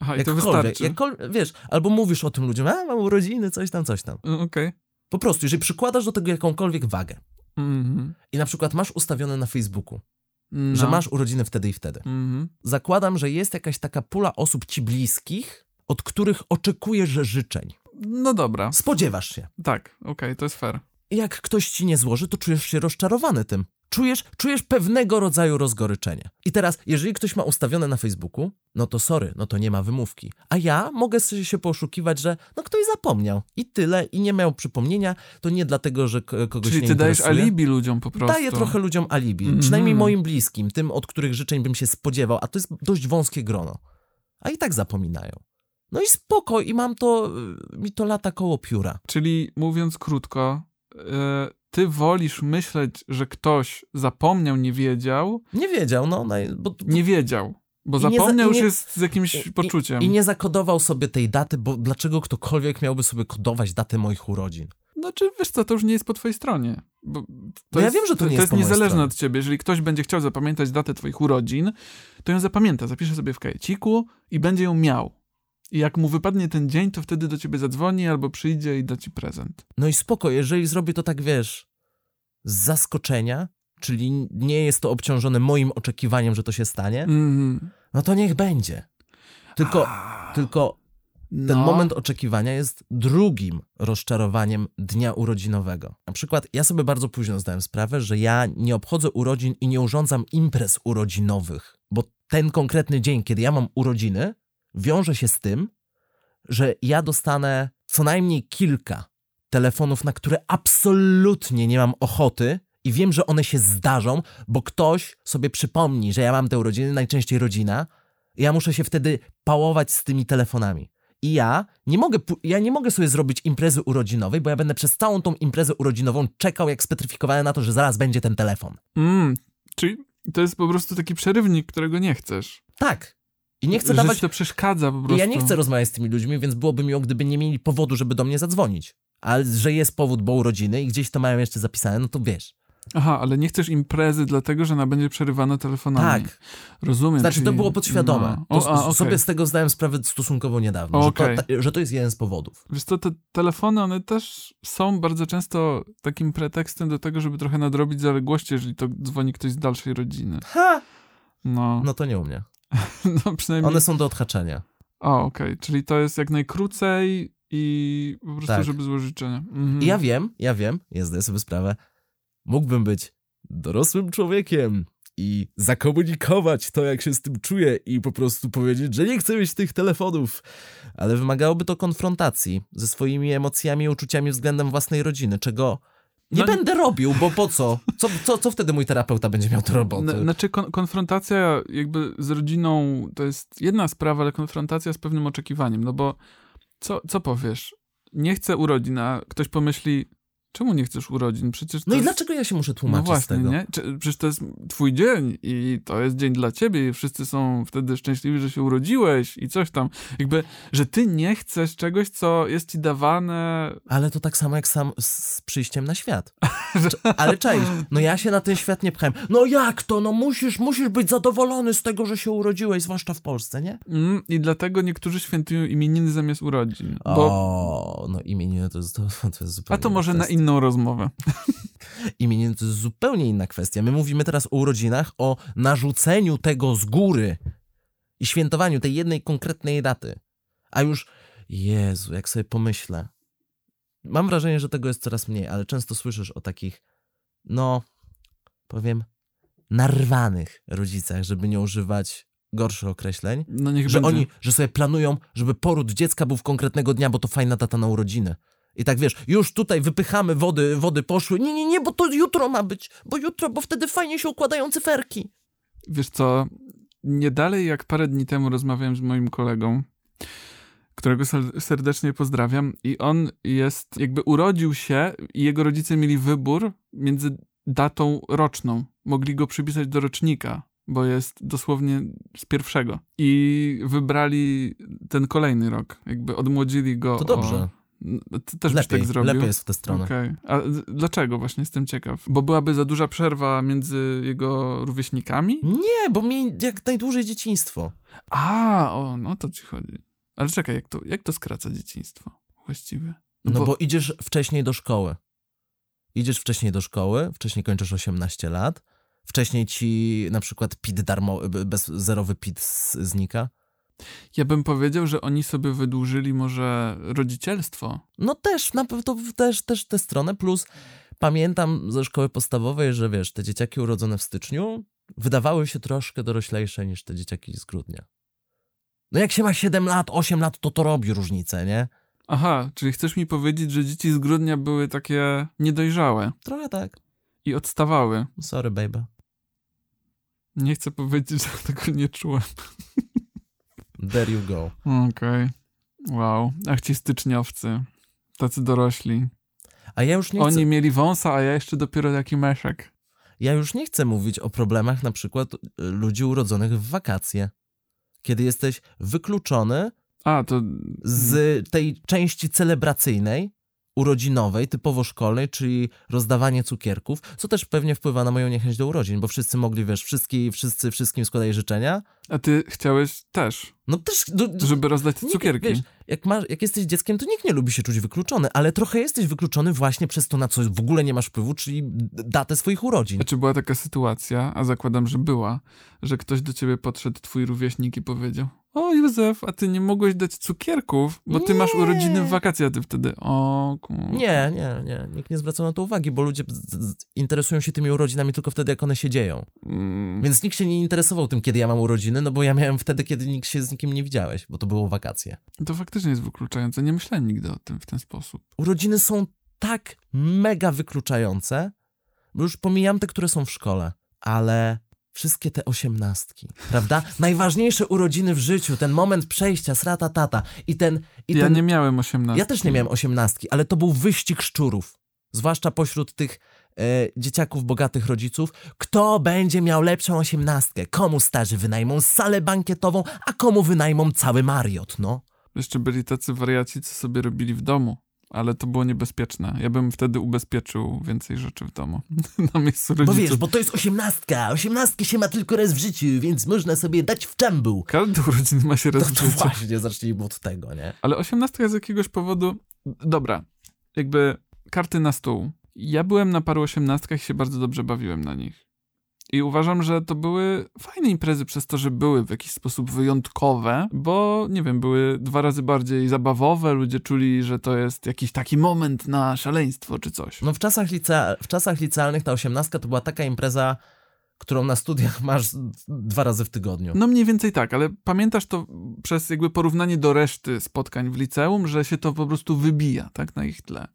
Aha, i to wystarczy. Jakkolwiek, wiesz, albo mówisz o tym ludziom, a mam urodziny, coś tam, coś tam. Okej. Okay. Po prostu, jeżeli przykładasz do tego jakąkolwiek wagę mm -hmm. i na przykład masz ustawione na Facebooku, no. że masz urodziny wtedy i wtedy. Mm -hmm. Zakładam, że jest jakaś taka pula osób ci bliskich, od których oczekujesz życzeń. No dobra. Spodziewasz się. Tak, okej, okay, to jest fair jak ktoś ci nie złoży, to czujesz się rozczarowany tym. Czujesz, czujesz pewnego rodzaju rozgoryczenie. I teraz, jeżeli ktoś ma ustawione na Facebooku, no to sorry, no to nie ma wymówki. A ja mogę się poszukiwać, że no ktoś zapomniał i tyle, i nie miał przypomnienia, to nie dlatego, że kogoś Czyli nie ty dajesz alibi ludziom po prostu. Daję trochę ludziom alibi, mm przynajmniej moim bliskim, tym, od których życzeń bym się spodziewał, a to jest dość wąskie grono. A i tak zapominają. No i spoko, i mam to, y, mi to lata koło pióra. Czyli mówiąc krótko, ty wolisz myśleć, że ktoś zapomniał, nie wiedział. Nie wiedział, no. Bo, bo... Nie wiedział. Bo zapomniał już jest z jakimś i, poczuciem. I, nie zakodował sobie tej daty, bo dlaczego ktokolwiek miałby sobie kodować datę moich urodzin? Znaczy, wiesz co, to już nie jest po twojej stronie. Bo to no jest, ja wiem, że to nie to jest To jest niezależne od ciebie. Jeżeli ktoś będzie chciał zapamiętać datę twoich urodzin, to ją zapamięta, zapisze sobie w kajeciku i będzie ją miał. I jak mu wypadnie ten dzień, to wtedy do ciebie zadzwoni albo przyjdzie i da ci prezent. No i spoko, jeżeli zrobię to tak, wiesz, z zaskoczenia, czyli nie jest to obciążone moim oczekiwaniem, że to się stanie, mm. no to niech będzie. Tylko, tylko No. Ten moment oczekiwania jest drugim rozczarowaniem dnia urodzinowego. Na przykład, ja sobie bardzo późno zdałem sprawę, że ja nie obchodzę urodzin i nie urządzam imprez urodzinowych, bo ten konkretny dzień, kiedy ja mam urodziny, wiąże się z tym, że ja dostanę co najmniej kilka telefonów, na które absolutnie nie mam ochoty i wiem, że one się zdarzą, bo ktoś sobie przypomni, że ja mam te urodziny, najczęściej rodzina, i ja muszę się wtedy pałować z tymi telefonami. I ja nie mogę, ja nie mogę sobie zrobić imprezy urodzinowej, bo ja będę przez całą tą imprezę urodzinową czekał jak spetryfikowany na to, że zaraz będzie ten telefon. Mm, czyli to jest po prostu taki przerywnik, którego nie chcesz. Tak. I nie chcę że dawać to przeszkadza po prostu. ja nie chcę rozmawiać z tymi ludźmi, więc byłoby miło, gdyby nie mieli powodu, żeby do mnie zadzwonić. Ale że jest powód, bo urodziny i gdzieś to mają jeszcze zapisane, no to wiesz. Aha, ale nie chcesz imprezy dlatego, że ona będzie przerywana telefonami. Tak. Rozumiem. Znaczy, to czyli- było podświadome. No. To O, a, okej. Sobie z tego zdałem sprawę stosunkowo niedawno, Okej. że, to, że to jest jeden z powodów. Wiesz co, te telefony, one też są bardzo często takim pretekstem do tego, żeby trochę nadrobić zaległości, jeżeli to dzwoni ktoś z dalszej rodziny. Ha! No, No to nie u mnie. no przynajmniej... One są do odhaczenia. O, okej, czyli to jest jak najkrócej i po prostu, Tak. żeby złożyć życzenia. Mhm. I ja wiem, ja wiem, ja zdaję sobie sprawę, mógłbym być dorosłym człowiekiem i zakomunikować to, jak się z tym czuję i po prostu powiedzieć, że nie chcę mieć tych telefonów. Ale wymagałoby to konfrontacji ze swoimi emocjami i uczuciami względem własnej rodziny, czego nie No- będę robił, bo po co? Co, co? co wtedy mój terapeuta będzie miał do roboty? N- Znaczy, kon- konfrontacja jakby z rodziną to jest jedna sprawa, ale konfrontacja z pewnym oczekiwaniem, no bo co, co powiesz? Nie chcę urodzin, a ktoś pomyśli, czemu nie chcesz urodzin? Przecież No i jest... dlaczego ja się muszę No tłumaczyć z właśnie, tego? nie? Przecież to jest twój dzień i to jest dzień dla ciebie i wszyscy są wtedy szczęśliwi, że się urodziłeś i coś tam. Jakby, że ty nie chcesz czegoś, co jest ci dawane... Ale to tak samo jak sam z przyjściem na świat. Ale cześć, no ja się na ten świat nie pchałem. No jak to? No musisz, musisz być zadowolony z tego, że się urodziłeś, zwłaszcza w Polsce, nie? Mm, I dlatego niektórzy świętują imieniny zamiast urodzin. Bo... O, no imieniny to jest, to, to jest zupełnie A to może na kwestia. Inną rozmowę. Imieniny to jest zupełnie inna kwestia. My mówimy teraz o urodzinach, o narzuceniu tego z góry i świętowaniu tej jednej konkretnej daty. A już, Jezu, jak sobie pomyślę. Mam wrażenie, że tego jest coraz mniej, ale często słyszysz o takich, no, powiem, narwanych rodzicach, żeby nie używać gorszych określeń. No Że będzie. oni, że sobie planują, żeby poród dziecka był w konkretnego dnia, bo to fajna data na urodziny. I tak wiesz, już tutaj wypychamy wody, wody poszły. Nie, nie, nie, bo to jutro ma być, bo jutro, bo wtedy fajnie się układają cyferki. Wiesz co, nie dalej jak parę dni temu rozmawiałem z moim kolegą, którego ser- serdecznie pozdrawiam i on jest, jakby urodził się i jego rodzice mieli wybór między datą roczną. Mogli go przypisać do rocznika, bo jest dosłownie z pierwszego. I wybrali ten kolejny rok, jakby odmłodzili go To dobrze. O... Ty też byś Lepiej, tak zrobił? lepiej jest w tę stronę. Okej. A dlaczego właśnie jestem ciekaw? Bo byłaby za duża przerwa między jego rówieśnikami? Nie, bo mi jak najdłużej dzieciństwo. A, o, no to ci chodzi. Ale czekaj, jak to, jak to skraca dzieciństwo właściwie? No bo... idziesz wcześniej do szkoły. Idziesz wcześniej do szkoły, wcześniej kończysz 18 lat, wcześniej ci na przykład PIT darmo, bez zerowy PIT znika. Ja bym powiedział, że oni sobie wydłużyli może rodzicielstwo. No też, na pewno też, też tę stronę, plus pamiętam ze szkoły podstawowej, że wiesz, te dzieciaki urodzone w styczniu wydawały się troszkę doroślejsze niż te dzieciaki z grudnia. No jak się ma 7 lat, 8 lat, to to robi różnicę, nie? Aha, czyli chcesz mi powiedzieć, że dzieci z grudnia były takie niedojrzałe Trochę tak. i odstawały. Sorry, baby. Nie chcę powiedzieć, że tego nie czułem. There you go. Okej. Wow. Ach ci styczniowcy. Tacy dorośli. A ja już nie Oni chcę, mieli wąsa, a ja jeszcze dopiero taki meszek. ja już nie chcę mówić o problemach na przykład y, ludzi urodzonych w wakacje. Kiedy jesteś wykluczony A, to... z tej części celebracyjnej, urodzinowej, typowo szkolnej, czyli rozdawanie cukierków, co też pewnie wpływa na moją niechęć do urodzin, bo wszyscy mogli, wiesz, wszyscy, wszyscy wszystkim składali życzenia, A ty chciałeś też, No też... Do, do, żeby rozdać te nie, cukierki. Wiesz, jak, masz, jak jesteś dzieckiem, to nikt nie lubi się czuć wykluczony, ale trochę jesteś wykluczony właśnie przez to, na co w ogóle nie masz wpływu, czyli datę swoich urodzin. A czy była taka sytuacja, a zakładam, że była, że ktoś do ciebie podszedł, twój rówieśnik i powiedział o Józef, a ty nie mogłeś dać cukierków, bo ty masz Nie. urodziny w wakacje, a ty wtedy o. Nie, nie, nie. Nikt nie zwraca na to uwagi, bo ludzie interesują się tymi urodzinami tylko wtedy, jak one się dzieją. Mm, Więc nikt się nie interesował tym, kiedy ja mam urodziny, no bo ja miałem wtedy, kiedy nikt się z nikim nie widziałeś, bo to było wakacje. To faktycznie jest wykluczające. Nie myślałem nigdy o tym w ten sposób. Urodziny są tak mega wykluczające, bo już pomijam te, które są w szkole, ale wszystkie te osiemnastki, prawda? Najważniejsze urodziny w życiu, ten moment przejścia, srata tata i ten... I ja ten... nie miałem 18. Ja też nie miałem osiemnastki, ale to był wyścig szczurów. Zwłaszcza pośród tych e, dzieciaków bogatych rodziców. Kto będzie miał lepszą osiemnastkę? Komu starzy wynajmą salę bankietową, a komu wynajmą cały Mariot, no? Jeszcze byli tacy wariaci, co sobie robili w domu. Ale to było niebezpieczne. Ja bym wtedy ubezpieczył więcej rzeczy w domu. Na miejscu Bo rodziców. wiesz, bo to jest osiemnastka. Osiemnastkę się ma tylko raz w życiu, więc można sobie dać w czambuł. Każdy urodziny ma się To, raz w to życiu. właśnie, zacznijmy od tego, nie? Ale osiemnastka z jakiegoś powodu... Dobra, jakby karty na stół. Ja byłem na paru osiemnastkach i się bardzo dobrze bawiłem na nich. I uważam, że to były fajne imprezy przez to, że były w jakiś sposób wyjątkowe, bo nie wiem, były dwa razy bardziej zabawowe, ludzie czuli, że to jest jakiś taki moment na szaleństwo czy coś. No w czasach, licea, w czasach licealnych ta osiemnastka to była taka impreza, którą na studiach masz dwa razy w tygodniu. No mniej więcej tak, ale pamiętasz to przez jakby porównanie do reszty spotkań w liceum, że się to po prostu wybija, tak, na ich tle.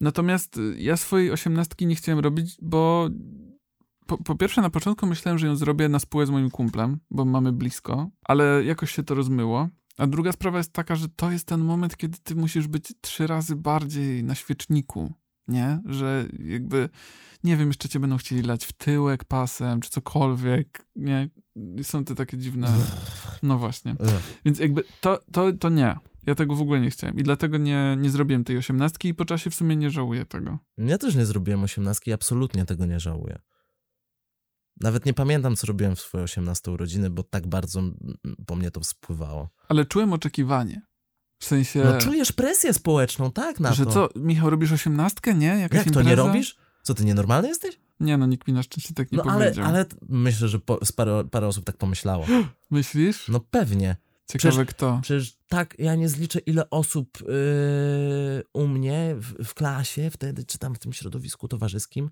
Natomiast y, ja swojej osiemnastki nie chciałem robić, bo po, po pierwsze na początku myślałem, że ją zrobię na spółę z moim kumplem, bo mamy blisko, ale jakoś się to rozmyło. A druga sprawa jest taka, że to jest ten moment, kiedy ty musisz być trzy razy bardziej na świeczniku, nie? Że jakby, nie wiem, jeszcze cię będą chcieli lać w tyłek pasem, czy cokolwiek, nie? Są te takie dziwne... No właśnie. Więc jakby to, to, to nie. Ja tego w ogóle nie chciałem. I dlatego nie, nie zrobiłem tej osiemnastki i po czasie w sumie nie żałuję tego. Ja też nie zrobiłem osiemnastki i absolutnie tego nie żałuję. Nawet nie pamiętam, co robiłem w swoje 18 urodziny, bo tak bardzo po mnie to spływało. Ale czułem oczekiwanie. W sensie, No czujesz presję społeczną, tak, na że to. co, Michał, robisz osiemnastkę, nie? Jakaś Jak to impreza? nie robisz? Co, ty nienormalny jesteś? Nie, no nikt mi na szczęście tak nie No ale, powiedział. ale myślę, że po, parę, parę osób tak pomyślało. Myślisz? No pewnie. Ciekawe przecież- kto. Przecież tak, ja nie zliczę, ile osób yy, u mnie w, w klasie wtedy, czy tam w tym środowisku towarzyskim,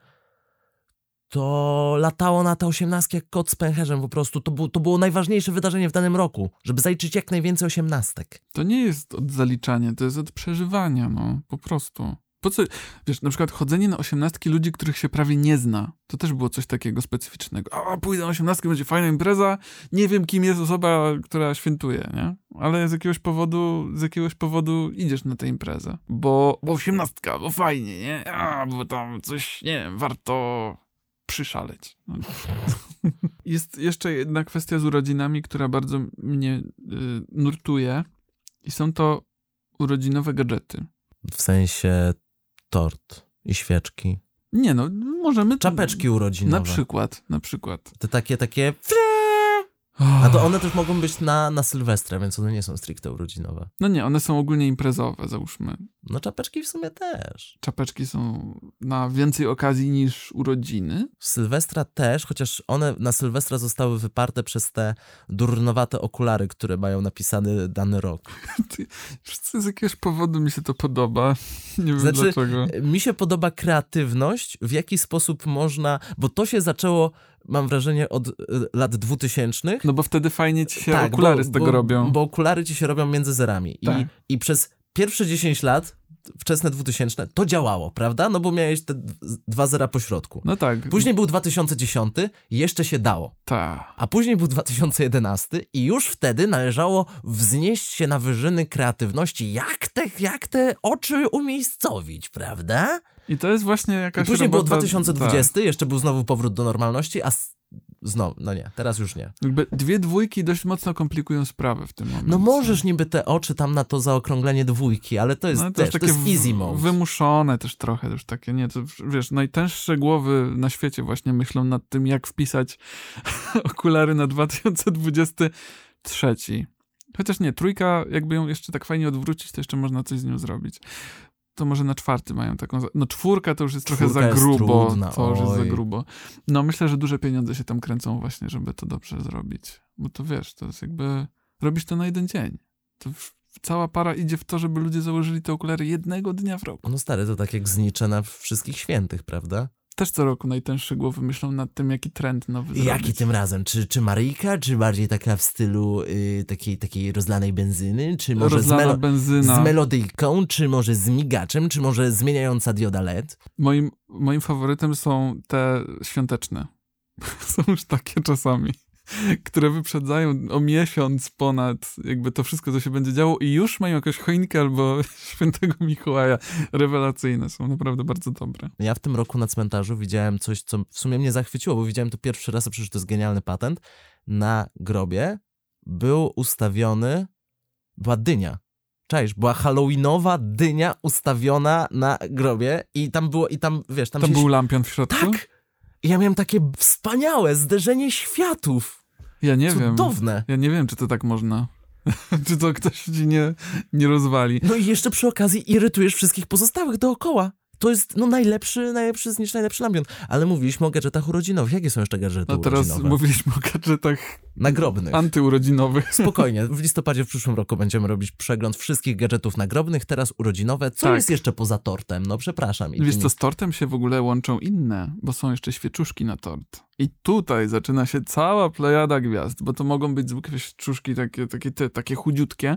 to latało na te osiemnastki jak kot z pęcherzem po prostu. To, był, to było najważniejsze wydarzenie w danym roku, żeby zaliczyć jak najwięcej osiemnastek. To nie jest od zaliczania, to jest od przeżywania, no. Po prostu. Po co, wiesz, na przykład chodzenie na osiemnastki ludzi, których się prawie nie zna, to też było coś takiego specyficznego. A, pójdę na osiemnastkę, będzie fajna impreza, nie wiem, kim jest osoba, która świętuje, nie? Ale z jakiegoś powodu, z jakiegoś powodu idziesz na tę imprezę. Bo, bo osiemnastka, bo fajnie, nie? A, bo tam coś, nie wiem, warto przyszaleć. No. Jest jeszcze jedna kwestia z urodzinami, która bardzo mnie y, nurtuje i są to urodzinowe gadżety. W sensie tort i świeczki. Nie no, możemy... Czapeczki urodzinowe. Na przykład, na przykład. Te takie, takie... A to one też mogą być na, na Sylwestra, więc one nie są stricte urodzinowe. No nie, one są ogólnie imprezowe, załóżmy. No czapeczki w sumie też. Czapeczki są na więcej okazji niż urodziny. Sylwestra też, chociaż one na Sylwestra zostały wyparte przez te durnowate okulary, które mają napisany dany rok. Co, Z jakiegoś powodu mi się to podoba. Nie wiem Znaczy, dlaczego. Mi się podoba kreatywność, w jaki sposób można, bo to się zaczęło, mam wrażenie, od y, lat dwutysięcznych. No bo wtedy fajnie ci się Tak, okulary bo, z tego bo, robią. Bo okulary ci się robią między zerami. I, Tak. I przez pierwsze 10 lat, wczesne 2000, to działało, prawda? No bo miałeś te dwa zera po środku. No tak. Później był 2010 i jeszcze się dało. Ta. A później był 2011 i już wtedy należało wznieść się na wyżyny kreatywności, jak te, jak te oczy umiejscowić, prawda? I to jest właśnie I jakaś później było robota... 2020, jeszcze był znowu powrót do normalności, a znowu, no nie, teraz już nie. Jakby dwie dwójki dość mocno komplikują sprawę w tym momencie. No możesz niby te oczy tam na to zaokrąglenie dwójki, ale to jest, No, też, to jest easy mode. Wymuszone też trochę, już takie, nie, to wiesz, najtęższe głowy na świecie właśnie myślą nad tym, jak wpisać okulary na 2023. Chociaż nie, trójka, jakby ją jeszcze tak fajnie odwrócić, to jeszcze można coś z nią zrobić. To może na czwarty mają taką. za- No czwórka to już jest trochę Czwórka za jest grubo. trudna, to już jest za oj. grubo. No myślę, że duże pieniądze się tam kręcą właśnie, żeby to dobrze zrobić. Bo to wiesz, to jest jakby. Robisz to na jeden dzień. To cała para idzie w to, żeby ludzie założyli te okulary jednego dnia w roku. No stary, to tak jak znicze na wszystkich świętych, prawda? Też co roku najtęższe głowy myślą nad tym, jaki trend nowy I Jaki zrobić. tym razem? Czy, czy Maryjka, czy bardziej taka w stylu y, takiej, takiej rozlanej benzyny, czy może z, melo- benzyna. z melodyjką, czy może z migaczem, czy może zmieniająca dioda LED? Moim, moim faworytem są te świąteczne. są już takie czasami, które wyprzedzają o miesiąc ponad jakby to wszystko, co się będzie działo i już mają jakąś choinkę albo świętego Mikołaja. Rewelacyjne są, naprawdę bardzo dobre. Ja w tym roku na cmentarzu widziałem coś, co w sumie mnie zachwyciło, bo widziałem to pierwszy raz, a przecież to jest genialny patent. Na grobie był ustawiony, była dynia. Czaisz, była halloweenowa dynia ustawiona na grobie i tam było, i tam, wiesz, tam, Tam się... był lampion w środku? Tak! I ja miałem takie wspaniałe zderzenie światów. Ja nie wiem. Cudowne. Ja nie wiem, czy to tak można. czy to ktoś ci nie, nie rozwali. No i jeszcze przy okazji irytujesz wszystkich pozostałych dookoła. To jest no najlepszy, najlepszy niż najlepszy lampion. Ale mówiliśmy o gadżetach urodzinowych. Jakie są jeszcze gadżety No teraz urodzinowe? mówiliśmy o gadżetach Nagrobnych. antyurodzinowych. Spokojnie, w listopadzie w przyszłym roku będziemy robić przegląd wszystkich gadżetów nagrobnych, teraz urodzinowe. Co Tak. jest jeszcze poza tortem? No przepraszam. Wiesz tymi- co, z tortem się w ogóle łączą inne, bo są jeszcze świeczuszki na tort. I tutaj zaczyna się cała plejada gwiazd, bo to mogą być zwykłe świeczuszki takie, takie, te, takie chudziutkie,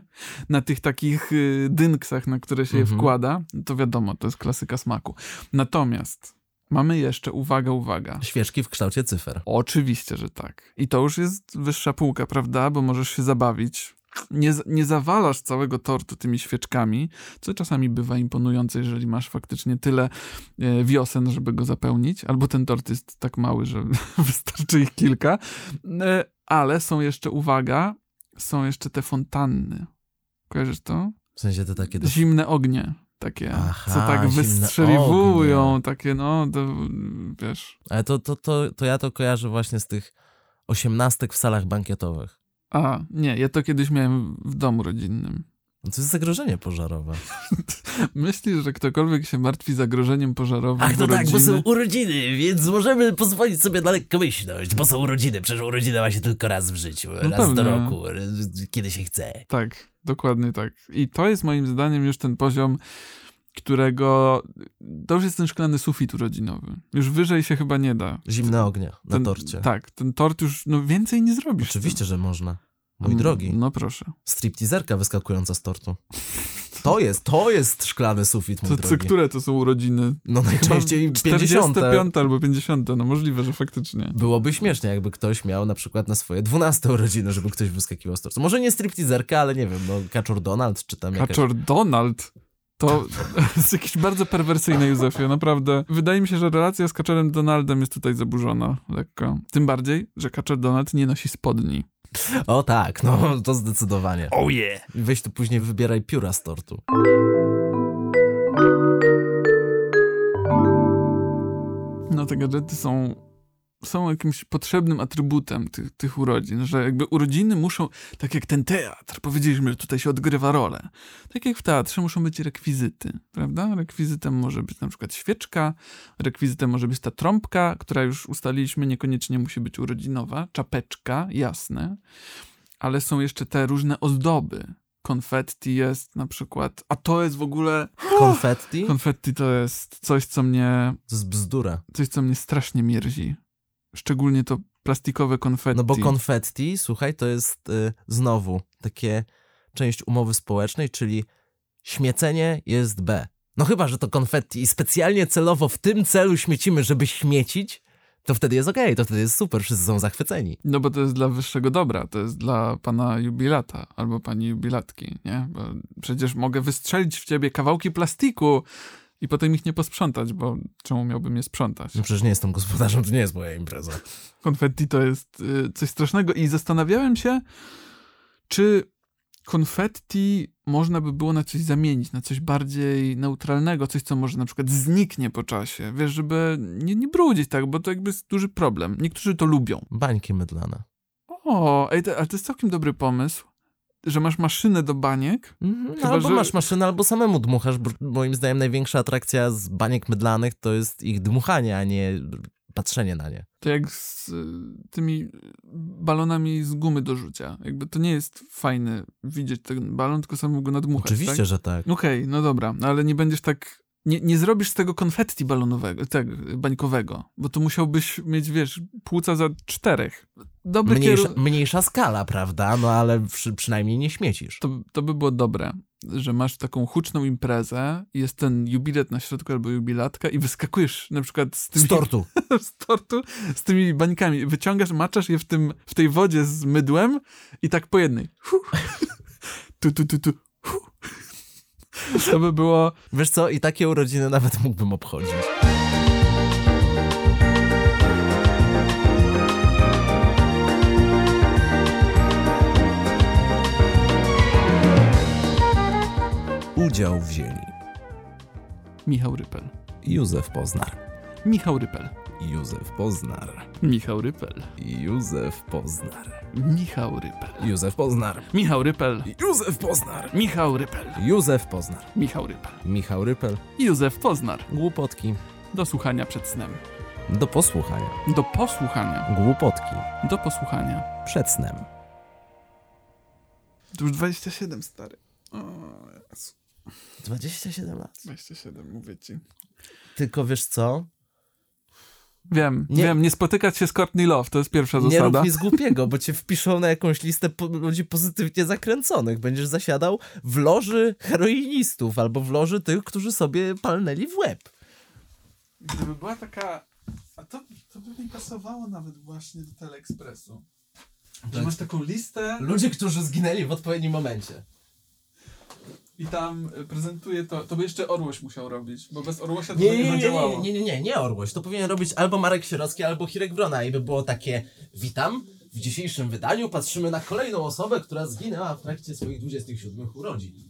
na tych takich y, dynksach, na które się je Mhm. wkłada. To wiadomo, to jest klasyka smaku. Natomiast mamy jeszcze, uwaga, uwaga, Świeczki w kształcie cyfer. Oczywiście, że tak. I to już jest wyższa półka, prawda? Bo możesz się zabawić. Nie, nie zawalasz całego tortu tymi świeczkami, co czasami bywa imponujące, jeżeli masz faktycznie tyle e, wiosen, żeby go zapełnić, albo ten tort jest tak mały, że wystarczy ich kilka. E, ale są jeszcze, uwaga, są jeszcze te fontanny. Kojarzysz to? W sensie to takie... Do... Zimne ognie. Takie, Aha, co tak wystrzeliwują, takie no, to, wiesz... Ale to, to, to, to ja to kojarzę właśnie z tych osiemnastek w salach bankietowych. A, nie, ja to kiedyś miałem w domu rodzinnym. No to jest zagrożenie pożarowe. Myślisz, że ktokolwiek się martwi zagrożeniem pożarowym Ach, no tak, bo są urodziny, więc możemy pozwolić sobie na lekkomyślność, bo są urodziny, przecież urodziny ma się tylko raz w życiu, raz do pewnie. roku, kiedy się chce. Tak, dokładnie tak. I to jest moim zdaniem już ten poziom, którego... To już jest ten szklany sufit urodzinowy. Już wyżej się chyba nie da. Zimne ognie na Ten- torcie. Tak, ten tort już, no więcej nie zrobisz. Oczywiście, że można. Mój Mm, drogi. No proszę. Stripteaserka wyskakująca z tortu. To jest, to jest szklany sufit, mój To, co, drogi. które to są urodziny? No najczęściej 50. 45 albo 50, no możliwe, że faktycznie. Byłoby śmiesznie, jakby ktoś miał na przykład na swoje 12 urodziny, żeby ktoś wyskakiwał z tortu. Może nie stripteaserka, ale nie wiem, no Kaczor Donald, czy tam jakaś... Kaczor Donald. To jest jakieś bardzo perwersyjne, Józefie, naprawdę. Wydaje mi się, że relacja z Kaczorem Donaldem jest tutaj zaburzona lekko. Tym bardziej, że Kaczor Donald nie nosi spodni. O tak, no to zdecydowanie. Oh yeah! Weź tu później wybieraj pióra z tortu. No te gadżety są, są jakimś potrzebnym atrybutem tych, tych urodzin, że jakby urodziny muszą, tak jak ten teatr, powiedzieliśmy, że tutaj się odgrywa rolę. Tak jak w teatrze muszą być rekwizyty, prawda? Rekwizytem może być na przykład świeczka, rekwizytem może być ta trąbka, która już ustaliliśmy niekoniecznie musi być urodzinowa, czapeczka, jasne, ale są jeszcze te różne ozdoby. Konfetti jest na przykład, a to jest w ogóle, Konfetti? konfetti to jest coś, co mnie To jest bzdura. coś, co mnie strasznie mierzi. Szczególnie to plastikowe konfetti. No bo konfetti, słuchaj, to jest y, znowu takie część umowy społecznej, czyli śmiecenie jest B. No chyba, że to konfetti i specjalnie celowo w tym celu śmiecimy, żeby śmiecić, to wtedy jest okej, to wtedy jest super, wszyscy są zachwyceni. No bo to jest dla wyższego dobra, to jest dla pana jubilata albo pani jubilatki, nie? Bo przecież mogę wystrzelić w ciebie kawałki plastiku, I potem ich nie posprzątać, bo czemu miałbym je sprzątać? No przecież nie jestem gospodarzem, to nie jest moja impreza. Konfetti to jest y, coś strasznego i zastanawiałem się, czy konfetti można by było na coś zamienić, na coś bardziej neutralnego, coś, co może na przykład zniknie po czasie. Wiesz, żeby nie, nie brudzić tak, bo to jakby jest duży problem. Niektórzy to lubią. Bańki mydlane. O, ej, to, ale to jest całkiem dobry pomysł, że masz maszynę do baniek. Mhm, Chyba, albo że- masz maszynę, albo samemu dmuchasz, bo moim zdaniem największa atrakcja z baniek mydlanych to jest ich dmuchanie, a nie patrzenie na nie. To jak z y, tymi balonami z gumy do rzucia. Jakby to nie jest fajne widzieć ten balon, tylko samemu go nadmuchać, Oczywiście, tak? że tak. Okej, no dobra, no ale nie będziesz tak. Nie, nie zrobisz z tego konfetti balonowego, tego, bańkowego, bo tu musiałbyś mieć, wiesz, płuca za czterech. Dobry Mniejsza, kieru... mniejsza skala, prawda? No ale przy, przynajmniej nie śmiecisz. to, to by było dobre, że masz taką huczną imprezę, jest ten jubilet na środku albo jubilatka i wyskakujesz na przykład z tymi, Z tortu. z tortu z tymi bańkami. Wyciągasz, maczasz je w, tym, w tej wodzie z mydłem i tak po jednej. Tu, tu, tu, tu. To by było Wiesz co, i takie urodziny nawet mógłbym obchodzić. Udział wzięli Michał Rypel. Józef Poznar, Michał Rypel. Józef Poznar, Michał Rypel. Józef Poznar, Michał Rypel. Józef Poznar, Michał Rypel. Józef Poznar, Michał Rypel. Józef Poznar, Michał Rypel. Michał Rypel, Józef Poznar. Głupotki, Do słuchania przed snem. do posłuchania, Do posłuchania. Głupotki, Do posłuchania. przed snem. To już 27, stary. O, Jezu. 27 lat. 27, mówię ci. Tylko wiesz co? Wiem, Nie- wiem, nie spotykać się z Courtney Love, to jest pierwsza Nie zasada. rób nic głupiego, bo cię wpiszą na jakąś listę po ludzi pozytywnie zakręconych. Będziesz zasiadał w loży heroinistów albo w loży tych, którzy sobie palnęli w łeb. Gdyby była taka... A to, to by mi pasowało nawet właśnie do Teleekspresu. Że masz taką listę Ludzie, którzy zginęli w odpowiednim momencie. I tam y, prezentuje to... To by jeszcze Orłoś musiał robić, bo bez Orłosia to Nie, by nie, nie nie, nie, zadziałało. nie, nie, nie, nie Orłoś. To powinien robić albo Marek Sierocki, albo Hirek Wrona i by było takie Witam, w dzisiejszym wydaniu patrzymy na kolejną osobę, która zginęła w trakcie swoich 27 urodzin.